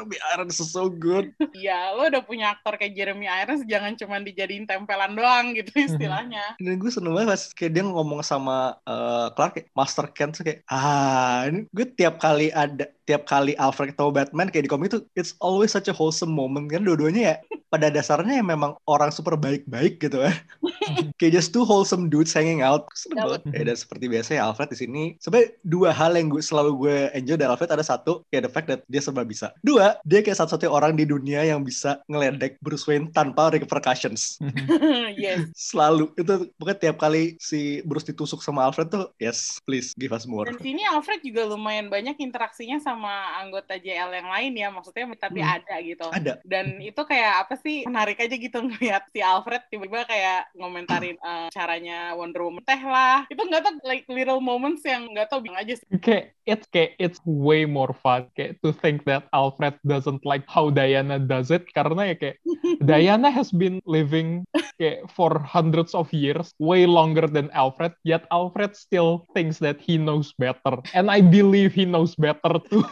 Jeremy Irons is so good. Iya, lo udah punya aktor kayak Jeremy Irons, jangan cuma dijadiin tempelan doang gitu istilahnya. Dan gue seneng banget pas kayak dia ngomong sama uh, Clark kayak Master Kent tuh kayak ah ini gue tiap kali ada tiap kali Alfred atau Batman kayak di komik itu it's always such a wholesome moment kan dua-duanya ya pada dasarnya ya memang orang super baik-baik gitu ya <laughs> <laughs> kayak just two wholesome dudes hanging out. Seneng banget. Kayak dan seperti biasa ya Alfred di sini. Sebenarnya dua hal yang gue selalu gue enjoy dari Alfred ada satu kayak the fact that dia serba bisa. Dua dia kayak satu-satunya orang di dunia yang bisa ngeledek Bruce Wayne tanpa repercussions. <laughs> Yes. selalu. Itu pokoknya tiap kali si Bruce ditusuk sama Alfred tuh yes please give us more. Dan sini Alfred juga lumayan banyak interaksinya sama anggota JL yang lain ya, maksudnya tapi Hmm. ada gitu. ada. Dan itu kayak apa sih menarik aja gitu <laughs> ngeliat si Alfred tiba-tiba kayak ngomentarin eh, caranya Wonder Woman teh lah. Itu nggak tau like little moments yang nggak tau bilang aja sih. kayak it's kayak it's way more fun kayak to think that Alfred doesn't like how Diana does it karena ya kayak <laughs> Diana has been living kayak for hundreds of years way longer than Alfred yet Alfred still thinks that he knows better and I believe he knows better too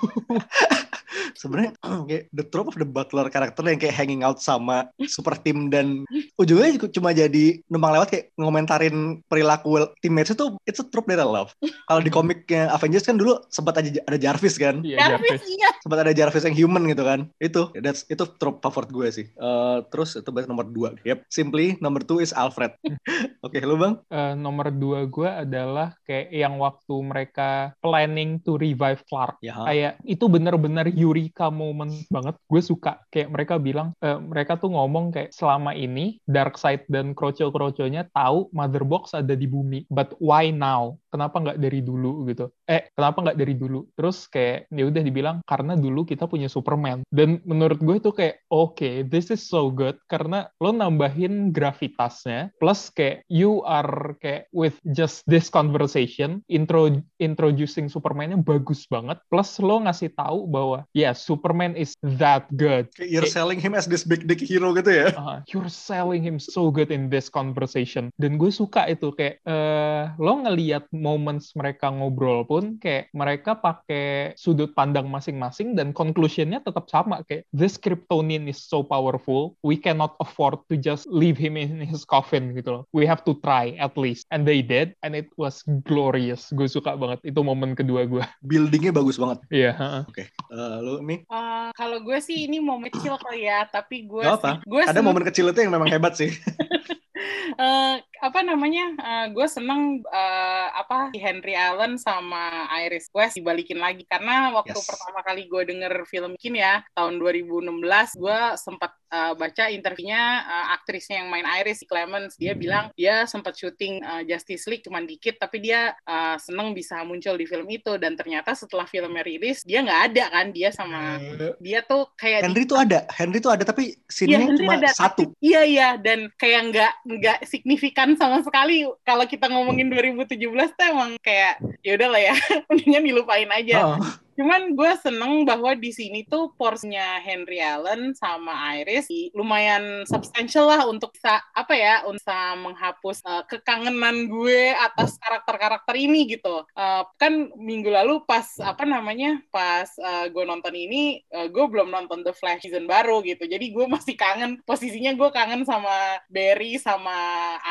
<laughs> sebenarnya <clears throat> kayak the trope of the butler karakter yang kayak hanging out sama super team dan ujungnya juga cuma jadi numpang lewat kayak ngomentarin perilaku teammates itu it's a trope that I love. Kalau di komiknya Avengers kan dulu sempat aja ada Jarvis kan? Iya, Jarvis, iya. sempat ada Jarvis yang human gitu kan? Itu that's itu trope favorit gue sih. Eh, terus itu berarti nomor dua. Yep simply number two is Alfred. <laughs> Oke lu bang? Eh, nomor dua gue adalah kayak yang waktu mereka planning to revive Clark. Ya. Kayak itu bener-bener Eureka moment banget. Gue suka kayak mereka bilang eh, mereka tuh ngomong kayak selama ini Darkseid dan kroco-kroconya tahu Mother Box ada di bumi but why now kenapa nggak dari dulu gitu? Eh kenapa nggak dari dulu? Terus kayak ya udah dibilang karena dulu kita punya Superman. Dan menurut gue itu kayak oke this is so good karena lo nambahin gravitasnya plus kayak you are kayak with just this conversation intro introducing Superman-nya bagus banget plus lo ngasih tahu bahwa ya Superman is that good. Kayak you're Kayak- selling him as this big dick hero gitu ya? Uh, you're selling him so good in this conversation. Dan gue suka itu kayak eh lo ngeliat moments mereka ngobrol pun kayak mereka pakai sudut pandang masing-masing dan conclusionnya tetap sama. Kayak this Kryptonian is so powerful we cannot afford to just leave him in his coffin gitu loh. We have to try at least. And they did and it was glorious. Gue suka banget. Itu momen kedua gue buildingnya bagus banget. Iya heeh. Eh, lu nih Eh, kalau gue sih ini momen kecil kali ya, tapi gue Gak apa. sih- gue ada momen kecil itu yang memang hebat sih <laughs> eh, apa namanya? Eh, gue seneng eh, apa Henry Allen sama Iris West dibalikin lagi. Karena waktu Yes. pertama kali gue denger film Kin ya tahun 2016 gue sempat eh, baca interviewnya eh, aktrisnya yang main Iris Clemens. Dia bilang dia sempat syuting eh, Justice League cuman dikit tapi dia eh, seneng bisa muncul di film itu. Dan ternyata setelah filmnya rilis dia nggak ada kan? Dia sama dia tuh kayak di- Henry tuh ada. Henry tuh ada tapi Iya, scene-nya Henry cuma ada, satu. Iya iya. Dan kayak nggak nggak signifikan sama sekali kalau kita ngomongin 2017 tuh emang kayak ya udahlah ya <laughs> mendingan dilupain aja. Heeh. Cuman gue seneng bahwa di sini tuh porsinya Henry Allen sama Iris lumayan substansial lah untuk bisa apa ya untuk menghapus eh, kekangenan gue atas karakter-karakter ini gitu. Eh, kan minggu lalu pas apa namanya pas eh, gue nonton ini eh, gue belum nonton The Flash season baru gitu. Jadi gue masih kangen posisinya gue kangen sama Barry sama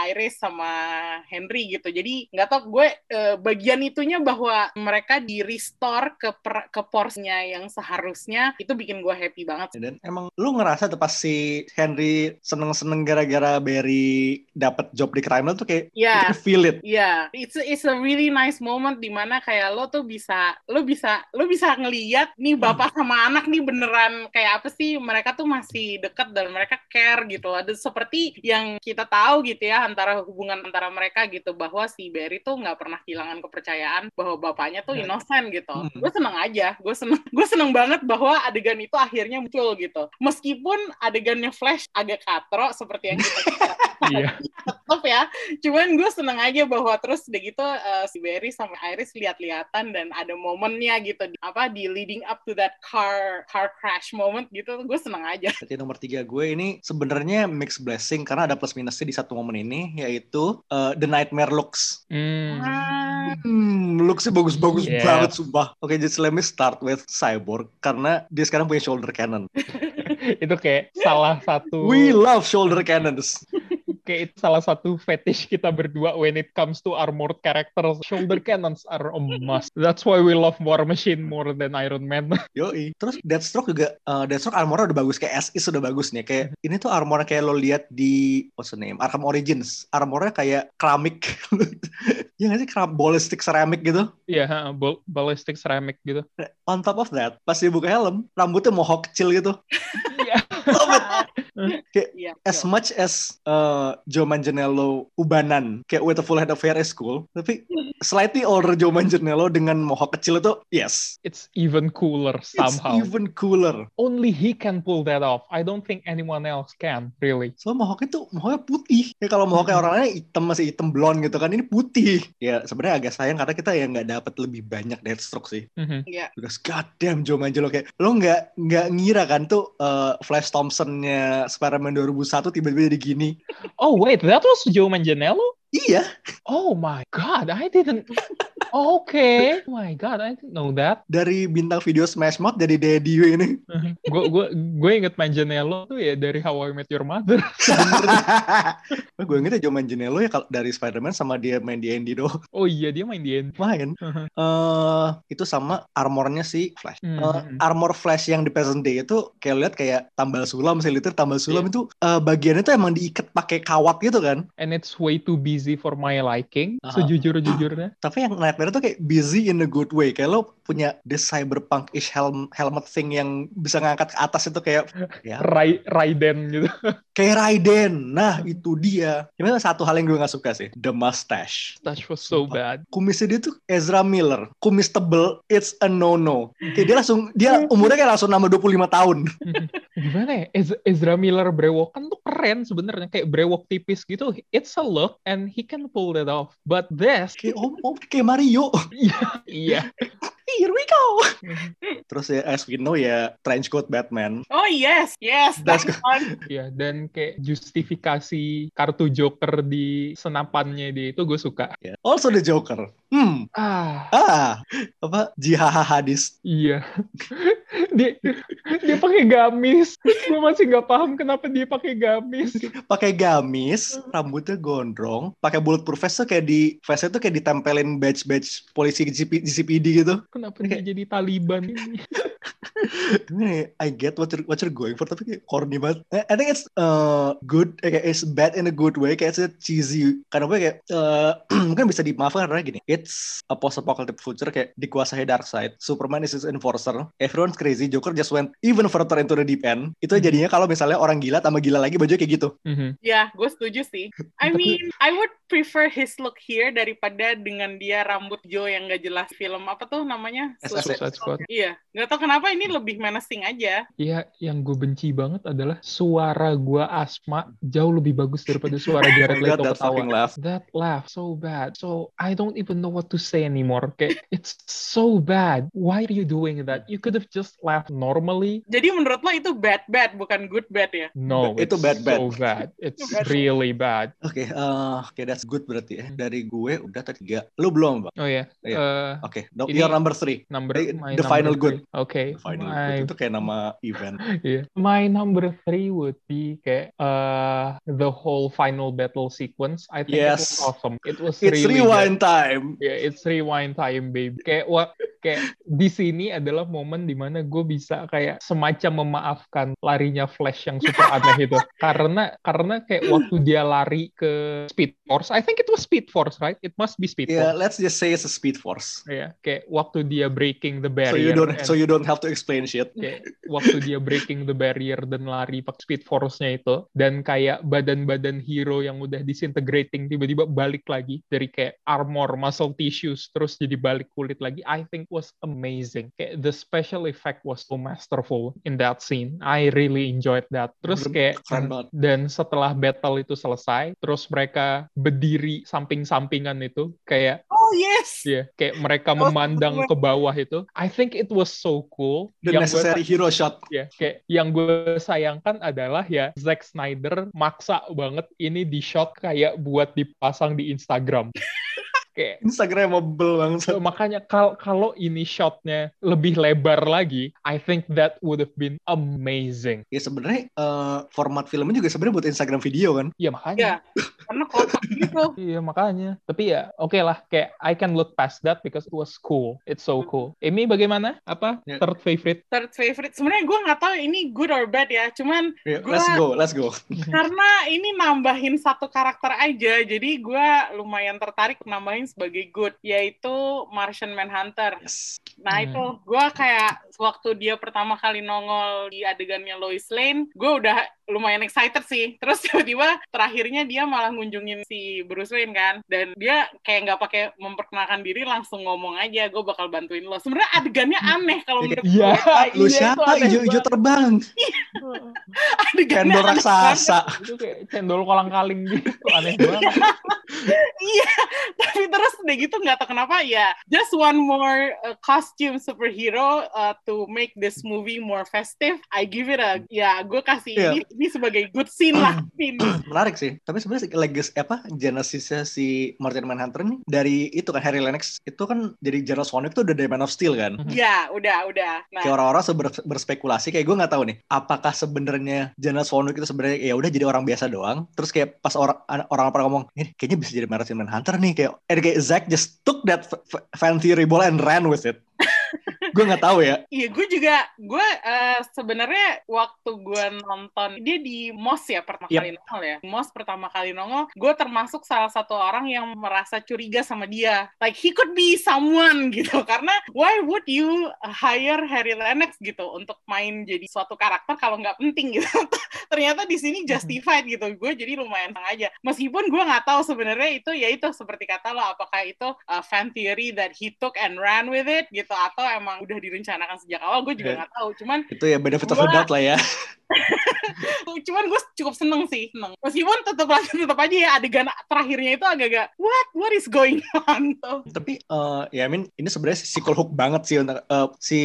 Iris sama Henry gitu. Jadi nggak tau gue eh, bagian itunya bahwa mereka di restore ke per- ke porsinya yang seharusnya itu bikin gue happy banget. dan emang lu ngerasa tuh pas si Henry seneng-seneng gara-gara Barry dapat job di crime tuh kayak Iya. you can feel it Iya, it's a- it's a really nice moment di mana kayak lo tuh bisa lo bisa lo bisa ngeliat nih bapak sama anak nih beneran kayak apa sih mereka tuh masih deket dan mereka care gitu. Ada seperti yang kita tahu gitu ya antara hubungan antara mereka gitu bahwa si Barry tuh nggak pernah kehilangan kepercayaan bahwa bapaknya tuh Ya. innocent gitu. Hmm. Gue seneng aja. Gue seneng, <laughs> gue seneng banget bahwa adegan itu akhirnya muncul gitu. Meskipun adegannya Flash agak katro seperti yang kita <laughs> Iya. tetap ya. Cuman gue seneng aja bahwa terus udah gitu eh, si Barry sama Iris lihat-lihatan dan ada momennya gitu di- apa di leading up to that car car crash moment gitu. Gue seneng aja. Berarti nomor tiga gue ini sebenarnya mixed blessing karena ada plus minusnya di satu momen ini yaitu uh, The Nightmare Looks. Hmm. Ah, Hmm, looksnya bagus-bagus Yeah. banget sumpah. Oke, just let me start with Cyborg karena dia sekarang punya shoulder cannon. <laughs> itu kayak salah satu We love shoulder cannons. Kayak itu salah satu fetish kita berdua when it comes to armored characters. Shoulder cannons are a must. That's why we love War Machine more than Iron Man. <laughs> Yoi. Terus Deathstroke juga, uh, Deathstroke armornya udah bagus, kayak SI sudah bagus nih. Kayak ini tuh armornya kayak lo lihat di, what's the name, Arkham Origins. Armornya kayak keramik. <laughs> ya nggak sih, keram, ballistic ceramic gitu. Iya, ha, bal- ballistic ceramic gitu. On top of that, pas dia buka helm, rambutnya mohawk kecil gitu. Iya. Love <laughs> it. iya. As much as uh, Joe Manganiello ubanan, kayak with a full head of hair is cool, tapi <laughs> slightly older Joe Manganiello dengan mohawk kecil itu, yes. It's even cooler somehow. It's even cooler. Only he can pull that off. I don't think anyone else can, really. So mohawk itu mohawknya putih. Ya kalau mohawknya orang lain hitam masih hitam blonde gitu kan, ini putih. Ya sebenarnya agak sayang karena kita ya nggak dapat lebih banyak Deathstroke sih. Mhm. Iya. Because goddamn Joe Manganiello kayak lo nggak nggak ngira kan tuh uh, Flash Thompson-nya Spider-Man 2001 tiba-tiba jadi gini. Oh wait, that was Joe Manganiello? Iya, Oh my god, I didn't. <laughs> Okay. Oh my god, I didn't know that. dari bintang video Smash Mouth jadi Daddy ini. <laughs> Gue gue gue inget Manganiello tuh ya dari How I Met Your Mother. <laughs> gue ingetnya Joe Manganiello ya kalau dari Spider-Man sama dia main di Andy doang. Oh iya dia main di end. Main. eh itu sama armornya si Flash. Hmm. Eh, armor Flash yang di present day itu kayak lihat kayak tambal sulam, seliter tambal sulam itu eh, bagiannya tuh emang diikat pakai kawat gitu kan. And it's way too busy for my liking. Aha. Sejujur-jujurnya. <laughs> Tapi yang Nightmare tuh kayak busy in a good way. Kayak lo punya this cyberpunk-ish helm, helmet thing yang bisa ngangkat ke atas itu kayak ya Rai Raiden gitu. <laughs> kayak Raiden. Nah, itu dia. Cuma satu hal yang gue gak suka sih, the mustache. That was so bad. Kumisnya dia tuh Ezra Miller. Kumis tebel, it's a no-no. Kayak dia langsung, dia umurnya kayak langsung nambah 25 tahun. <laughs> Gimana ya? Ez- Ezra Miller brewokan tuh keren sebenarnya kayak brewok tipis gitu. It's a look and he can pull that off. But this, Kayak om, om kayak Mario. <laughs> iya. <laughs> Here we go. Terus ya, as we know ya, trench coat Batman. Oh yes, yes, That's one. Iya, dan kayak justifikasi kartu Joker di senapannya dia itu gue suka. Ya. Also the Joker. Hmm, Ah, ah, apa? Jihaha hadis. iya. <laughs> dia dia pakai gamis. Gue masih nggak paham kenapa dia pakai gamis. Pakai gamis, rambutnya gondrong, pakai bulletproof vest tuh kayak di vestnya tuh kayak ditempelin badge-badge polisi GCP, GCPD gitu. Kenapa dia jadi Taliban ini? Ini I get what you're, what you're going for, tapi kayak corny banget. I think it's uh, good, eh, kayak it's bad in a good way, kayak it's cheesy. Karena gue kayak, uh, <clears throat> mungkin bisa dimaafkan karena gini, it's a post-apocalyptic future kayak dikuasai Darkseid. Superman is his enforcer. Everyone's crazy. Joker just went even further into the deep end. Itu jadinya kalau misalnya orang gila tambah gila lagi baju kayak gitu. Mhm. Ya, gue setuju sih. I mean, I would prefer his look here daripada dengan dia rambut Joe yang gak jelas film apa tuh namanya? Suicide Squad. Iya, nggak tahu kenapa ini lebih menacing aja. Iya, yang gue benci banget adalah suara gua Asma jauh lebih bagus daripada suara Jared <laughs> God, Leto that ketawa. fucking laugh. That laugh so bad. So I don't even know what to say anymore. Kayak it's so bad. Why are you doing that? You could have just laughed normally. Jadi menurut lo itu bad bad bukan good bad ya? No, Itu it's bad-bad. so bad. It's Bad. really bad. Oke, eh, oke that's good berarti ya. Dari gue udah tadi tiga. Lu belum, Bang? Oh ya, Iya. eh, Oke, no, Ini- you're number three. number The- my the number final three. good. Okay, My itu kayak nama event. <laughs> Yeah. My number three would be kayak uh, the whole final battle sequence. I think it was Yes. awesome. It was It's really rewind time. good. Yeah, it's rewind time, baby. Kayak what? Kayak di sini adalah momen di mana gue bisa kayak semacam memaafkan larinya Flash yang super aneh <laughs> itu. Karena karena kayak waktu dia lari ke Speed Force, I think it was Speed Force, right? It must be Speed Yeah, Force. let's just say it's a speed force. Yeah, kayak waktu dia breaking the So barrier. you don't and- so you don't have to explain explain shit. kayak waktu dia breaking the barrier dan lari pakai speed force-nya itu dan kayak badan-badan hero yang udah disintegrating tiba-tiba balik lagi dari kayak armor, muscle tissues terus jadi balik kulit lagi I think was amazing. Kayak the special effect was so masterful in that scene. I really enjoyed that. Terus kayak keren banget. dan setelah battle itu selesai, terus mereka berdiri samping-sampingan itu kayak Yes. ya kayak mereka Oh, memandang ke bawah itu. I think it was so cool. The Yang gue necessary hero shot. ya kayak yang gue sayangkan adalah ya Zack Snyder maksa banget ini di shot kayak buat dipasang di Instagram <laughs> kayak Instagramable banget. so, makanya kal kalau ini shotnya lebih lebar lagi I think that would have been amazing Ya sebenarnya eh, format filmnya juga sebenarnya buat Instagram video kan. Iya makanya Iya. Karena kotak gitu. <laughs> Iya makanya. Tapi ya oke lah kayak I can look past that because it was cool. It's so cool. Amy bagaimana? Apa Ya. third favorite? Third favorite. Sebenarnya gue nggak tahu ini good or bad ya. Cuman Ya, Gua- Let's go, let's go. <laughs> karena ini nambahin satu karakter aja. Jadi gue lumayan tertarik nambahin sebagai good. Yaitu Martian Manhunter. Yes. Nah Hmm. itu gue kayak waktu dia pertama kali nongol di adegannya Lois Lane, gue udah lumayan excited sih. Terus <laughs> tiba-tiba terakhirnya dia malah ngunjungin si Bruce Wayne kan, dan dia kayak nggak pakai memperkenalkan diri langsung ngomong aja, gue bakal bantuin lo. Sebenarnya adegannya aneh kalau menurut Iya. gue. Lu Iya, siapa? aneh Ijo-ijo terbang. <laughs> Adegannya Cendol raksasa. itu kayak cendol kolang kaling gitu aneh banget. <laughs> Iya, tapi terus udah gitu nggak tahu kenapa ya. Just one more uh, costume superhero uh, to make this movie more festive. I give it a ya gue kasih Iya. ini, ini sebagai good scene lah. <clears throat> scene. Menarik sih. Tapi sebenarnya legacy apa genesisnya si Martian Manhunter nih dari itu kan Harry Lennox itu kan jadi General Sonic tuh udah dari Man of Steel kan. Ya, udah, udah. Nah, Kayak orang-orang berspekulasi kayak gue nggak tahu nih apakah sebenarnya General Sonic itu sebenarnya ya udah jadi orang biasa doang terus kayak pas orang orang pada ngomong ini kayaknya bisa jadi Martian Manhunter nih kayak eh Zack just took that fan theory ball and ran with it gue nggak tahu ya Iya, gue juga, gue eh, sebenarnya waktu gue nonton dia di Moss ya pertama Yep. kali nongol ya. Moss pertama kali nongol, gue termasuk salah satu orang yang merasa curiga sama dia. Like he could be someone <laughs> gitu. Karena why would you hire Harry Lennox gitu untuk main jadi suatu karakter kalau nggak penting gitu. <laughs> Ternyata di sini <laughs> justified gitu. Gue jadi lumayan senang aja. Meskipun gue nggak tahu sebenarnya itu ya itu seperti kata lo apakah itu uh, fan theory that he took and ran with it gitu atau emang udah direncanakan sejak awal gue juga Ya. nggak tahu cuman itu ya benefit of Gua- doubt lah ya <laughs> cuman gue cukup seneng sih seneng meskipun tetap tetap aja ya adegan terakhirnya itu agak-agak what what is going on <laughs> tuh tapi eh, ya I mean ini sebenarnya sequel hook banget sih untuk eh, si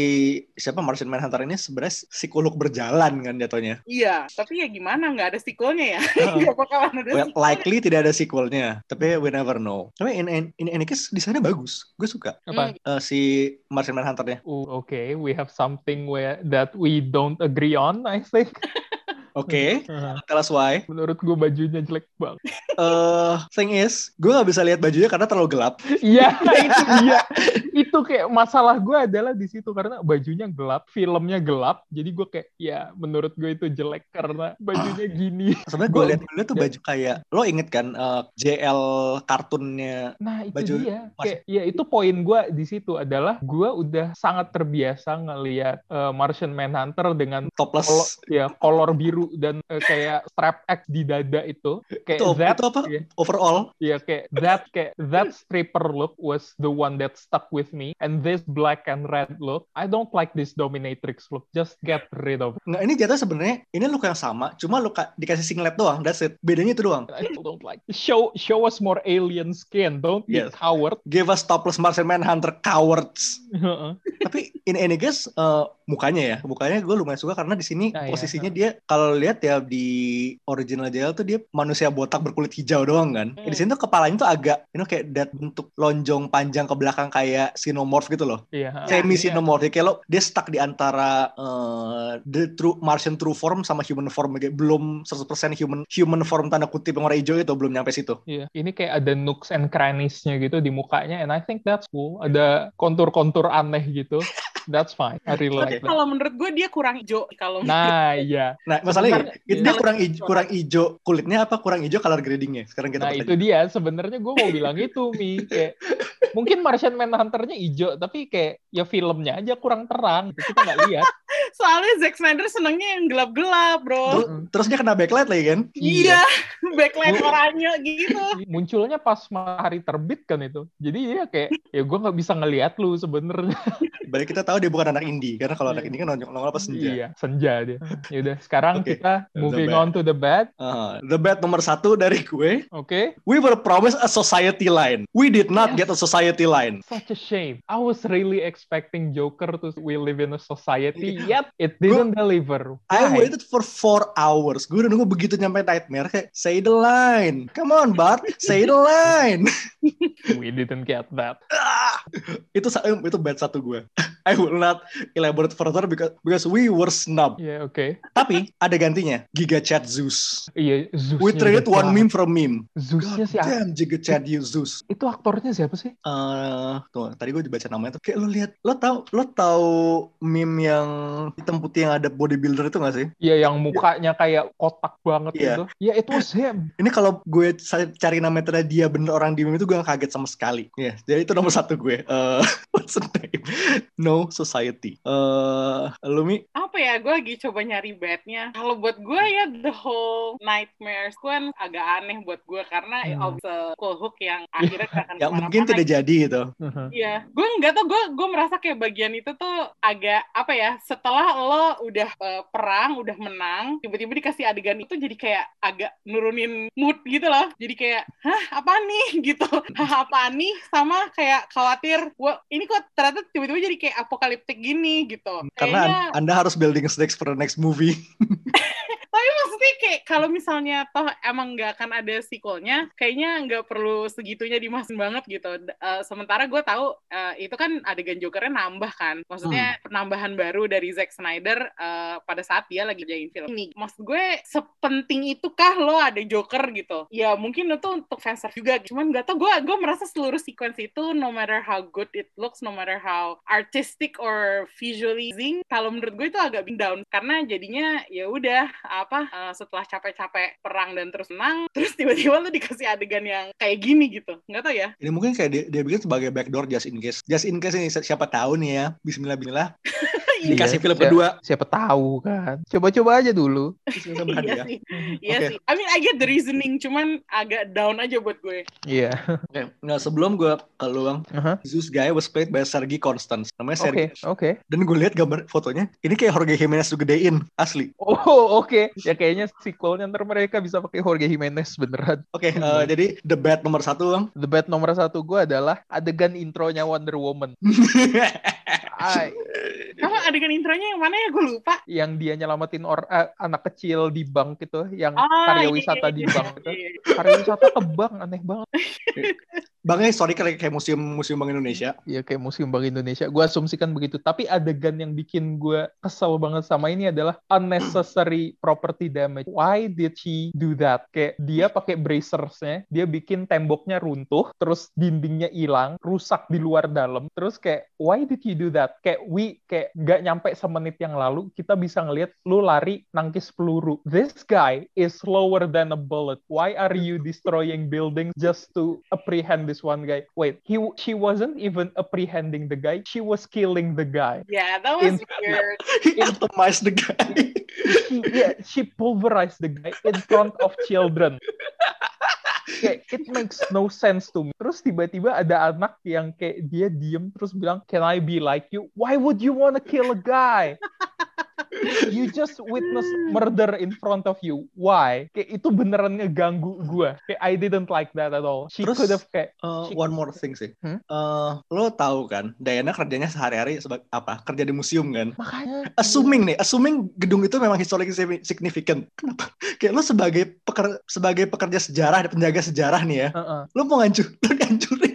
siapa Martian Manhunter ini sebenarnya sequel hook berjalan kan jatuhnya iya tapi ya gimana nggak ada sequelnya ya <laughs> bakalan ada Well, sequelnya. likely tidak ada sequelnya, tapi we never know. Tapi ini ini ini case desainnya bagus, gue suka. Apa? Eh, si Martian Manhunter-nya. Okay, we have something where that we don't agree on, I think. <laughs> Oke, <laughs> tell us why. Menurut gue bajunya jelek banget. Eh, thing is, gue nggak bisa lihat bajunya karena terlalu gelap. Iya, <laughs> <laughs> itu dia. Itu kayak masalah gue adalah di situ karena bajunya gelap, filmnya gelap. Jadi gue kayak ya menurut gue itu jelek karena bajunya gini. Sebenarnya gue lihat dulu tuh ya. baju kayak lo inget kan eh, JL kartunnya Nah itu Baju dia. Kayak ya itu poin gue di situ adalah gue udah sangat terbiasa ngelihat eh, Martian Manhunter dengan topless. ya kolor biru dan eh, kayak strap X di dada itu kayak Itu, that itu apa? ya, Overall, ya kayak that kayak that stripper look was the one that stuck with me and this black and red look I don't like this dominatrix look just get rid of it nggak ini jatuh sebenarnya ini look yang sama, cuma lo ka- dikasih singlet doang, that's it. Bedanya itu doang. I still don't like show show us more alien skin don't be Yes. coward Give us topless Martian Manhunter cowards. Heeh. tapi in any case eh, mukanya ya mukanya gue lumayan suka karena di sini Ah, iya. posisinya dia kalau lihat ya di original JL tuh dia manusia botak berkulit hijau doang kan Hmm. di sini tuh kepalanya tuh agak you know kayak that bentuk lonjong panjang ke belakang kayak xenomorph gitu loh Iya, semi iya. xenomorph kayak lo dia stuck di antara eh, the true Martian true form sama human form kayak belum 100% human human form tanda kutip yang warna hijau itu belum nyampe situ Iya, ini kayak ada nooks and crannies-nya gitu di mukanya, and I think that's cool. Ada kontur-kontur aneh gitu. <laughs> That's fine. I really Tapi like that. kalau menurut gue dia kurang hijau kalau Nah, iya. Nah, masalahnya itu dia iya. kurang ijo, kurang ijo kulitnya apa kurang ijo color gradingnya? Sekarang kita Nah, itu aja. dia. Sebenarnya gue mau bilang itu, Mi. Kayak, mungkin Martian Manhunter-nya hijau, tapi kayak ya filmnya aja kurang terang. Gitu. Kita nggak lihat. <laughs> soalnya Zack Snyder senengnya yang gelap-gelap, bro. Terus, terus dia kena backlight lagi kan? Iya, <laughs> backlight oranye gitu. Munculnya pas matahari terbit kan itu. Jadi dia kayak, ya gue nggak bisa ngelihat lu sebenarnya. Balik kita tahu dia bukan anak indie karena kalau anak Iya. indie kan nongol nongol apa senja. Iya, senja dia. <laughs> Yaudah, sekarang Oke, kita moving on to the bad. Ah, the bad nomor satu dari gue, Oke. we were promised a society line. We did not get a society line. Such a shame. I was really expecting Joker to we live in a society, yet it didn't deliver. I Why? waited for four hours. Gue udah nunggu begitu nyampe Nightmare kayak say the line. Come on, Bart, say the line. <laughs> We didn't get that. <laughs> Itu itu bad satu gue. I not elaborate further because because we were snubbed. Ya, oke. Tapi ada gantinya, Giga Chat Zeus. Iya, Zeus. We traded one meme from meme. Zeusnya sih, damn, Giga Chat you Zeus. itu aktornya siapa sih? Eh, tuh, tadi gue baca namanya tuh. Kayak lo lihat, lo tahu, lo tahu meme yang hitam putih yang ada bodybuilder itu gak sih? Iya, yang mukanya kayak kotak banget Iya. itu. <laughs> Ya, itu was him. Ini kalau gue cari nama ternyata dia bener orang di meme itu gue gak kaget sama sekali. Ya, jadi itu nomor satu gue. Eh, <laughs> what's the name? No Society. Eh, lu Mi? Apa ya, gue lagi coba nyari badnya. Kalau buat gue ya The Whole Nightmares gue kan agak aneh buat gue karena Hmm. of the cool hook yang akhirnya <laughs> akan Ya mungkin tidak jadi gitu. Mhm. Iya, gue nggak tau, gue gue merasa kayak bagian itu tuh agak apa ya? Setelah lo udah eh, perang, udah menang, tiba-tiba dikasih adegan itu jadi kayak agak nurunin mood gitu loh. Jadi kayak, hah apa nih <laughs> gitu? Hah apa nih? Sama kayak khawatir, wah ini kok ternyata tiba-tiba jadi kayak apokaliptik gini gitu. Karena Kayaknya, an- Anda harus building stakes for the next movie. <laughs> tapi maksudnya kayak kalau misalnya toh emang nggak akan ada sequelnya, kayaknya nggak perlu segitunya dimasin banget gitu. Eh, sementara gue tahu eh, itu kan adegan Jokernya nambah kan, maksudnya penambahan baru dari Zack Snyder eh, pada saat dia lagi jain film ini. Maksud gue sepenting itukah lo ada Joker gitu? Ya mungkin itu untuk fanservice juga, cuman nggak tau gue gue merasa seluruh sequence itu no matter how good it looks, no matter how artistic or visually pleasing, kalau menurut gue itu agak down karena jadinya ya udah apa eh, setelah capek-capek perang dan terus menang <laughs> terus tiba-tiba lu dikasih adegan yang kayak gini gitu nggak tau ya Ini mungkin kayak dia, dia bikin sebagai backdoor just in case. Just in case ini si- siapa tahu nih ya. Bismillah-bismillah. <laughs> Dikasih Iya, film siapa- kedua. Siapa tahu kan. Coba-coba aja dulu. Iya berhadiah. sih iya sih I mean I get the reasoning cuman agak down aja buat gue Iya. Oke, nah sebelum gue ke lu Bang, Aha. Zeus guy was played by Sergi Constance. Namanya Oke, Sergi. oke. Dan gue lihat gambar fotonya, ini kayak Jorge Jimenez gedein, asli. Oh, oke. Ya kayaknya sequelnya ntar mereka bisa pakai Jorge Jimenez beneran. Oke, Hmm. eh, jadi the bad nomor satu Bang. The bad nomor satu gue adalah adegan intronya Wonder Woman. <laughs> Kamu adegan intronya yang mana ya gue lupa yang dia nyelamatin or eh, anak kecil di bank itu, yang Ah, karya iya, wisata iya, di iya, bank itu. iya. Karya wisata ke bank aneh banget. <laughs> Bangnya sorry kayak kayak museum museum Bank Indonesia. Ya kayak Museum Bank Indonesia. Gue asumsikan begitu. Tapi adegan yang bikin gue kesel banget sama ini adalah unnecessary property damage. Why did she do that? Kayak dia pakai bracersnya, dia bikin temboknya runtuh, terus dindingnya hilang, rusak di luar dalam. Terus kayak why did you do that? Kayak we kayak nggak nyampe semenit yang lalu kita bisa ngelihat lu lari nangkis peluru. This guy is slower than a bullet. Why are you destroying buildings just to apprehend this one guy? Wait, he she wasn't even apprehending the guy. She was killing the guy. yeah that was In- weird <laughs> He atomized the guy. She, yeah, she pulverized the guy in front of children. <laughs> Kayak it makes no sense to me. Terus tiba-tiba ada anak yang kayak dia diem terus bilang, "Can I be like you?" Why would you wanna kill a guy? You just witness murder in front of you. Why? Kayak itu beneran ngeganggu gue. Kayak I didn't like that at all. She Terus- could have kayak Uh, She- one more thing sih. Hmm? Eh, lo tahu kan, Diana kerjanya sehari-hari sebagai apa? Kerja di museum kan. makanya Assuming nih, assuming gedung itu memang historically significant. Kenapa? Kayak lo sebagai peker, sebagai pekerja sejarah, penjaga sejarah nih ya, Heeh. lo mau ngancur, <laughs> lo ngancurin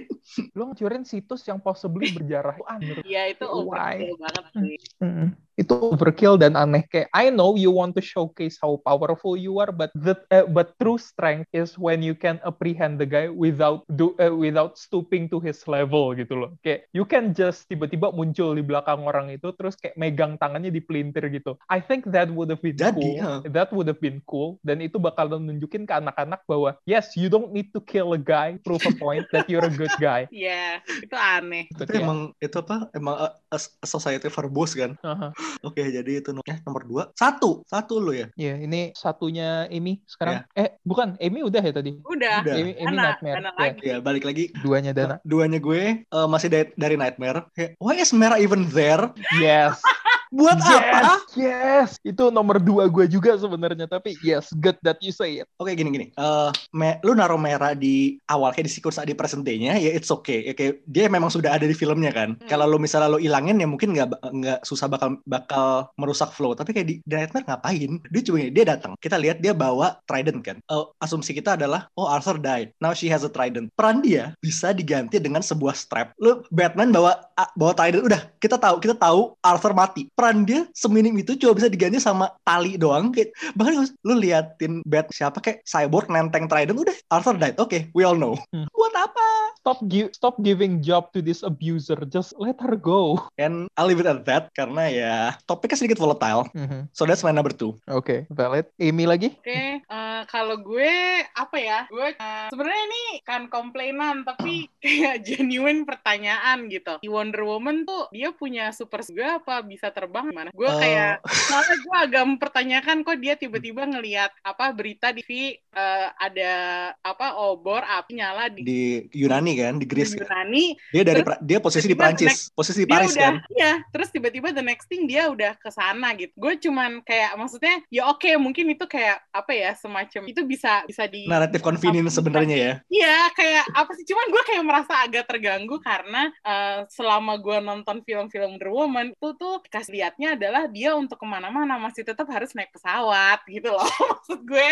lo ngancurin situs yang possibly berjarah itu aneh. Iya itu Why? overkill banget sih. Mm, itu overkill dan aneh. Kayak I know you want to showcase how powerful you are but the uh, but true strength is when you can apprehend the guy without do uh, without stooping to his level gitu loh. Kayak you can just tiba-tiba muncul di belakang orang itu terus kayak megang tangannya di pelintir gitu. I think that would have been Jadi, cool. ha. that would have been cool. Dan itu bakal nunjukin ke anak-anak bahwa yes you don't need to kill a guy prove a point that you're a good guy <laughs> Iya, itu aneh. Tapi kayak, emang itu apa? Emang a, a, a society verbose kan? aha. Oke, jadi itu no- eh, nomor dua. Satu, satu lo ya. Iya, ini satunya Amy sekarang. Eh, bukan, Amy udah ya tadi. Udah. Udah. Amy, Amy Ana, Nightmare. Ana Ya, lagi. Ya balik lagi. duanya Dana. Duanya gue eh, masih dari, dari Nightmare. Why is Mera even there? Yes. <laughs> Buat yes. apa? Yes. Itu nomor dua gue juga sebenarnya. Tapi yes, good that you say it. Oke gini gini. Eh, me- lu naruh Mera di awal kayak di sequence di present day-nya ya it's okay. Ya, kayak dia memang sudah ada di filmnya kan. Hmm. Kalau lu misalnya lu ilangin ya mungkin nggak nggak susah bakal bakal merusak flow. Tapi kayak di, Nightmare ngapain? Dia cuma dia datang. Kita lihat dia bawa trident kan. Eh, asumsi kita adalah oh Arthur died. Now she has a trident. Peran dia bisa diganti dengan sebuah strap. Lu Batman bawa a- bawa trident udah kita tahu kita tahu Arthur mati. Peran dia seminim itu cuma bisa diganti sama tali doang. Kayak bahkan lu liatin Bat siapa kayak cyborg nenteng trident udah Arthur died. Oke, we all know. Hmm. Buat apa? Stop gi- stop giving job to this abuser. Just let her go. And I'll leave it at that karena ya topiknya sedikit volatile. Mhm. So that's my number two. Oke, valid. Amy lagi? Oke, eh, kalau gue apa ya? Gue eh, sebenarnya ini kan komplainan tapi <clears throat> kayak genuine pertanyaan gitu. Di Wonder Woman tuh dia punya super juga apa bisa terbang gimana? Gue Eh. kayak <laughs> soalnya gue agak mempertanyakan kok dia tiba-tiba ngelihat apa berita di TV eh, ada apa obor api nyala di, Di Yunani kan, di Greece kan. Yunani Dia dari Terus dia posisi di Prancis, posisi di Paris udah kan. iya terus tiba-tiba the next thing dia udah ke sana gitu gue cuman kayak maksudnya ya oke mungkin itu kayak apa ya semacam itu bisa bisa di Naratif convenience sebenarnya ya. Iya, kayak apa sih? Cuman gue kayak merasa agak terganggu karena eh, selama gue nonton film-film Wonder Woman itu tuh kasih liatnya adalah dia untuk ke mana-mana masih tetap harus naik pesawat gitu loh. <laughs> Maksud gue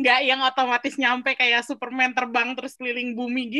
nggak yang otomatis nyampe kayak Superman terbang terus keliling bumi gitu.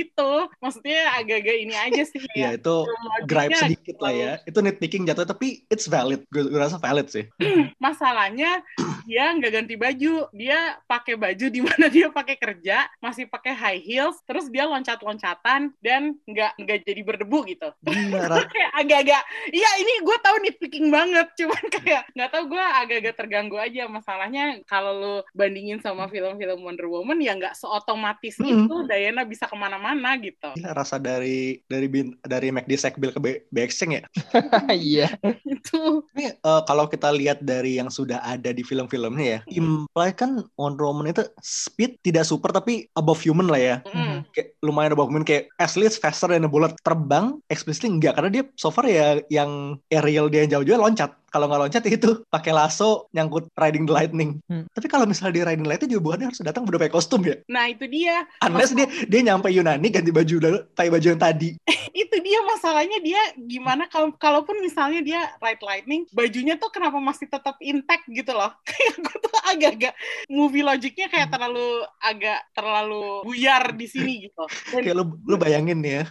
Maksudnya agak-agak ini aja sih. <laughs> Ya kayak itu gripe sedikit lah ya. Itu nitpicking jatuh tapi it's valid. Gue, gue rasa valid sih. <laughs> masalahnya dia nggak ganti baju dia pakai baju di mana <laughs> dia pakai kerja masih pakai high heels terus dia loncat-loncatan dan nggak nggak jadi berdebu gitu kayak agak-agak iya ini gue tahu nitpicking banget cuman kayak nggak tahu gue agak-agak terganggu aja masalahnya kalau lu bandingin sama film-film Wonder Woman ya nggak seotomatis Hmm. itu Diana bisa ke mana-mana gitu Gila rasa dari dari bin, dari McD Sekbil ke B, BXC ya. <laughs> Iya. itu Ini eh, kalau kita lihat dari yang sudah ada di film-filmnya ya, imply kan Wonder Woman itu speed tidak super tapi above human lah ya. mm, Kayak lumayan above human kayak at least faster than a bullet. Terbang explicitly enggak karena dia so far ya yang aerial dia yang jauh-jauh loncat. Kalau nggak loncat itu pakai lasso nyangkut riding the lightning. Hmm. Tapi kalau misalnya di riding the lightning juga bukannya harus datang udah pakai kostum ya. nah itu dia Unless dia dia nyampe Yunani ganti baju pakai baju yang tadi. <laughs> itu dia masalahnya dia gimana kalau kalaupun misalnya dia right lightning bajunya tuh kenapa masih tetap intact gitu loh <laughs> kayak gue tuh agak-agak movie logiknya kayak terlalu agak terlalu buyar di sini <laughs> gitu dan Kayak lu, lu bayangin nih ya,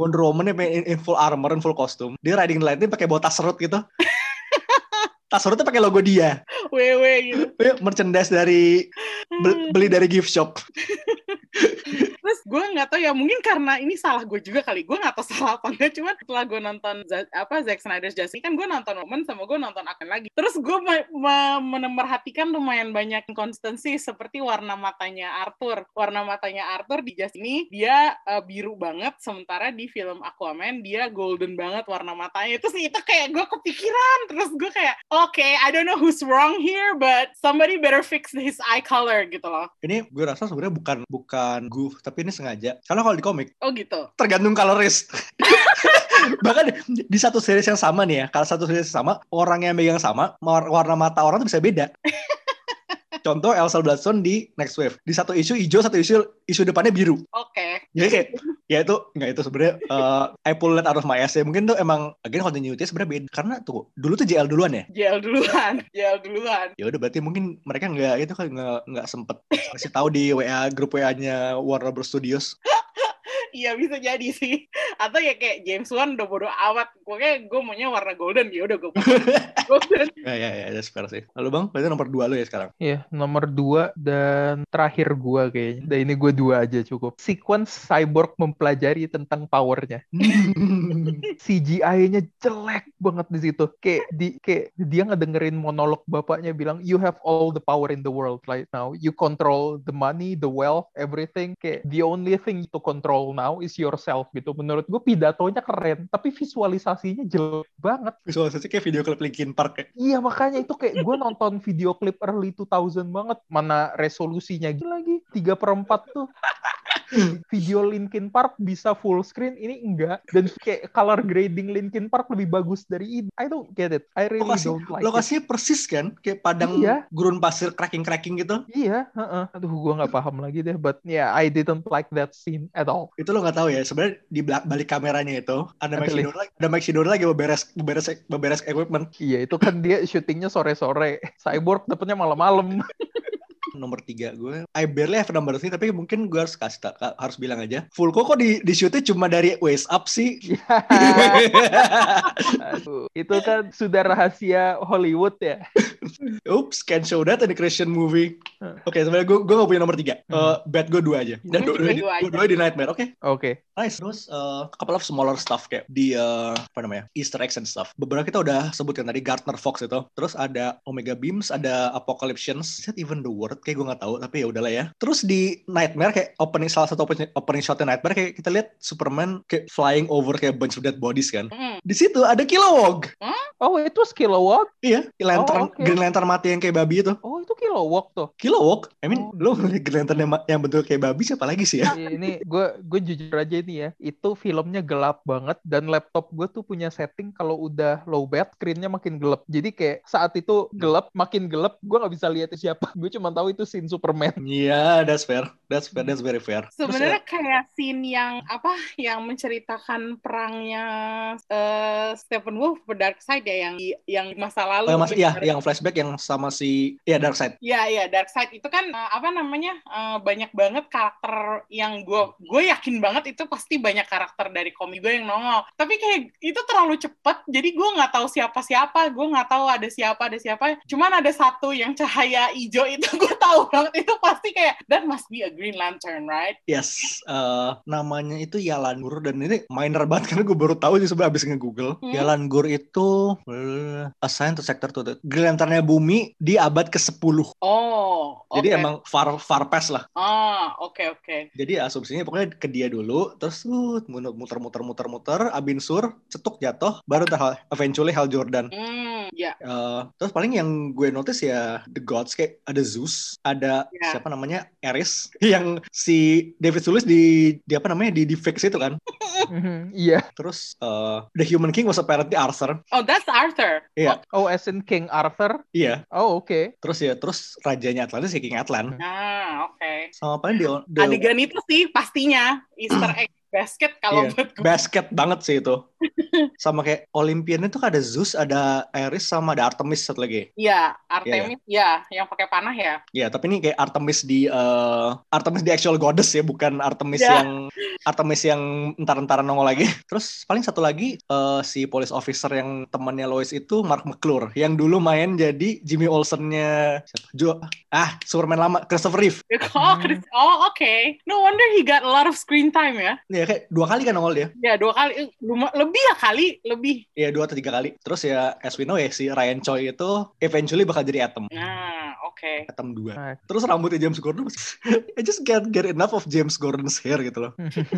Wonder Woman in, in full armor and full costume. Dia riding the lightning pakai botas serut gitu. Tas serutnya pakai logo dia. WW gitu merchandise dari be- beli dari gift shop. <laughs> terus gue nggak tahu ya mungkin karena ini salah gue juga kali. Gue nggak tahu salah apa enggak cuman setelah gue nonton Z- apa Zack Snyder's Justice kan gue nonton Woman sama gue nonton akan lagi. Terus gue me- me- memerhatikan lumayan banyak konsistensi seperti warna matanya Arthur. Warna matanya Arthur di Justice ini dia eh, biru banget sementara di film Aquaman dia golden banget warna matanya. Sih itu kayak gue kepikiran. Terus gue kayak oke I don't know who's wrong here but somebody better fix his eye color gitu loh. Ini gue rasa sebenarnya bukan bukan goof, tapi ini sengaja. Karena kalau di komik oh gitu tergantung colorist. <laughs> Bahkan di, satu series yang sama nih ya, kalau satu series yang sama, orang yang megang sama, war- warna mata orang tuh bisa beda. Contoh Elsa Bloodstone di Next Wave. Di satu isu hijau, satu isu isu depannya biru. oke Jadi kayak ya itu nggak itu sebenarnya eh, I pull that out of my ass ya. Mungkin tuh emang again continuity sebenarnya beda karena tuh dulu tuh JL duluan ya. JL duluan, JL duluan. Ya udah berarti mungkin mereka nggak itu kan nggak nggak sempet kasih tahu di WA grup WA-nya Warner Bros Studios. Iya bisa jadi sih. <laughs> Atau ya kayak James Wan udah bodo amat. Gue kayak gue maunya warna golden ya udah gue <laughs> golden. Ya ya ya, that's fair sih. Lalu bang, berarti nomor dua lu ya sekarang. Iya, nomor dua dan terakhir gua kayaknya. Dan ini gue dua aja cukup. Sequence Cyborg mempelajari tentang powernya. <laughs> CGI-nya jelek banget di situ. Kayak di kayak dia ngedengerin monolog bapaknya bilang you have all the power in the world right now. You control the money, the wealth, everything. Kayak the only thing to control now is yourself gitu. Menurut gue pidatonya keren, tapi visualisasinya jelek banget. Visualisasi kayak video klip Linkin Park ya. Iya makanya itu kayak gue nonton video klip early 2000 banget. Mana resolusinya gila lagi. 3 per 4 tuh. Video Linkin Park bisa full screen, ini enggak. Dan kayak color grading Linkin Park lebih bagus dari ini. I don't get it. I really Lokasi, don't like it. lokasinya persis kan? Kayak padang Iya. gurun pasir cracking-cracking gitu. Iya, heeh. aduh gue nggak paham lagi deh. But yeah, I didn't like that scene at all. Itu lo nggak tahu ya, sebenarnya di balik kameranya itu ada Mike Shinoda lagi, ada Mike Shinoda lagi beberes beberes beberes equipment. Iya, itu kan dia syutingnya sore-sore. <laughs> Cyborg dapetnya malam-malam. <laughs> Nomor tiga gue, I barely have number three, tapi mungkin gue harus kasih ta- ka- harus bilang aja. Full kok di di shootnya cuma dari waist up sih. <laughs> Aduh, itu kan sudah rahasia Hollywood ya. <laughs> Oops, can't show that in a Christian movie. Oke, sebenarnya gue gue gak punya nomor tiga. Eh, bad gue dua aja. Dan dua, dua, Dua dua, dua di Nightmare. Oke, Oke. nice. Terus eh, couple of smaller stuff kayak di eh, apa namanya Easter eggs and stuff. Beberapa kita udah sebutkan tadi Gardner Fox itu. Terus ada Omega Beams, ada Apocalyptians. Is that even the word? Kayak gue nggak tahu, tapi ya udahlah ya. Terus di Nightmare kayak opening salah satu opening, opening shotnya Nightmare kayak kita lihat Superman kayak flying over kayak bunch of dead bodies kan. Hmm. Di situ ada Kilowog. Oh, itu Kilowog? Iya, lantern Oh, oke. Green Lantern mati yang kayak babi itu. Oh, itu Kilowog tuh. Kilowog. I mean, Oh. lu ngeliat Green Lantern yang, yang bentuk kayak babi siapa lagi sih ya? Iya, ini gue gue jujur aja ini ya itu filmnya gelap banget dan laptop gue tuh punya setting kalau udah low bat screennya makin gelap jadi kayak saat itu gelap makin gelap gue nggak bisa lihat itu siapa gue cuma tahu itu scene Superman Iya, that's fair. That's fair. That's very fair. Sebenarnya ya, kayak scene yang apa yang menceritakan perangnya eh, Stephen Wolf ke Darkseid ya yang yang masa lalu. oh, masih, iya, yang flashback yang sama si, iya Darkseid. Iya iya Darkseid itu kan eh, apa namanya eh, banyak banget karakter yang gue gue yakin banget itu pasti banyak karakter dari komik gue yang nongol. Tapi kayak itu terlalu cepet jadi gue nggak tahu siapa siapa gue nggak tahu ada siapa ada siapa. Cuman ada satu yang cahaya hijau itu gue tahu banget itu pasti kayak that must be a Green Lantern right? Yes, eh, namanya itu Yalan Gur dan ini minor banget karena gue baru tahu sih sebenarnya abis nge-google. Hmm. Yalan Gur itu eh, assigned to sector to Green Lanternnya bumi di abad ke-10. Oh, Jadi emang far far past lah. Ah, oke oke. Jadi asumsinya pokoknya ke dia dulu, terus uh, muter muter muter muter, abinsur, cetuk jatuh, baru tahal eventually Hal Jordan. Hmm, ya. Eh, terus paling yang gue notice ya The Gods kayak ada Zeus, ada Ya. siapa namanya Ares, <laughs> yang si David Sulis di, di apa namanya di, di fix itu kan. Mhm, iya Terus eh, The Human King was apparently Arthur. Oh, that's Arthur. Iya, oh as in King Arthur iya. oh oke Terus ya terus rajanya Atlantis ya King Atlan. Ah, oke. Sama paling di, di Adegan itu sih pastinya Easter egg basket kalau Iya. buat gue. basket banget sih itu. <laughs> sama kayak Olympian itu kan ada Zeus, ada Ares sama ada Artemis satu lagi. Iya, Artemis, ya, yang pakai panah ya. Ya, tapi ini kayak Artemis di eh, Artemis di actual goddess ya, bukan Artemis Ya. yang Artemis yang entar-entar nongol lagi. <laughs> Terus paling satu lagi eh, si police officer yang temannya Lois itu Mark McClure yang dulu main jadi Jimmy Olsen-nya siapa? Jo ah Superman lama Christopher Reeve. <laughs> Oh. Chris- oh oke. No wonder he got a lot of screen time ya. Ya kayak dua kali kan nongol dia. Ya, dua kali. Eh, luma- lebih ya kali, lebih. Ya dua atau tiga kali. Terus ya as we know ya si Ryan Choi itu eventually bakal jadi Atom. Nah, oke. Atom 2. Nah. Terus rambutnya James Gordon masih <laughs> I just can't get enough of James Gordon's hair gitu loh.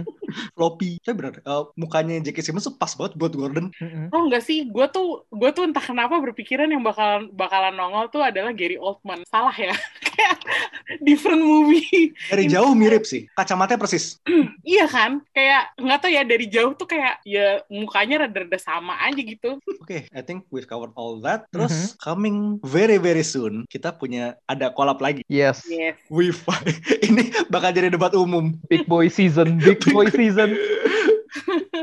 <laughs> Floppy. Saya bener, eh, mukanya J.K. Simmons tuh pas banget buat Gordon. Mhm. Oh enggak sih, gue tuh gue tuh entah kenapa berpikiran yang bakalan bakalan nongol tuh adalah Gary Oldman. Salah ya, <laughs> kayak different movie. Dari jauh mirip sih. Kacamatanya persis. <clears throat> iya kan, kayak nggak tahu ya dari jauh tuh kayak ya mukanya rada-rada sama aja gitu. Oke, I think we've covered all that. Terus coming very very soon, kita punya ada collab lagi. yes Yes. Wi-Fi. <laughs> Ini bakal jadi debat umum. big boy season big boy <laughs> season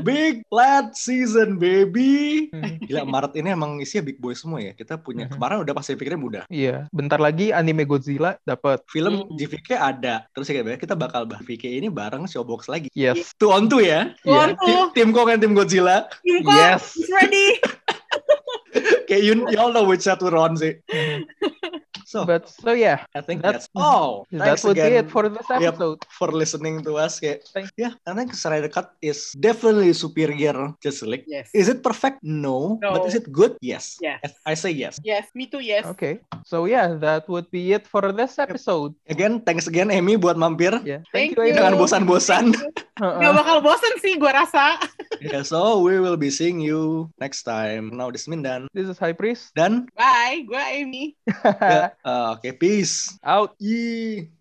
Big Flat Season, baby. Hmm. Gila, Maret ini emang isinya big boy semua ya. Kita punya, Mhm. kemarin udah pasti pikirnya mudah. Iya, bentar lagi anime Godzilla dapat. Film Hmm. JVK ada. Terus ya kita bakal bahas JVK ini bareng Showbox lagi. Yes. Two on two ya. Tuan Iya. Tim, tuh, tim Kong and tim Godzilla. Kim Kong Yes. is ready. <laughs> Kayak you, you all know which side we're on sih. So, But so yeah, I think that's- that's, all. that Thanks would be again it for this Yep. episode. for listening to us. Kayak, Thank- yeah, I think Snyder Cut is definitely superior Justice League. Yes. Is it perfect? No. No. But is it good? Yes. Yes. I say yes. Yes, me too, yes. Okay. So yeah, that would be it for this episode. Again, thanks again Amy buat mampir. Yeah. Thank Thank, you. you. Amy. Jangan bosan-bosan. Uh-uh. Gak bakal bosen sih, gue rasa. yeah, so we will be seeing you next time. Now this is Mindan. This is High Priest. Dan, Bye, gue Amy. <laughs> ya, uh, oke, peace. Out. Yee.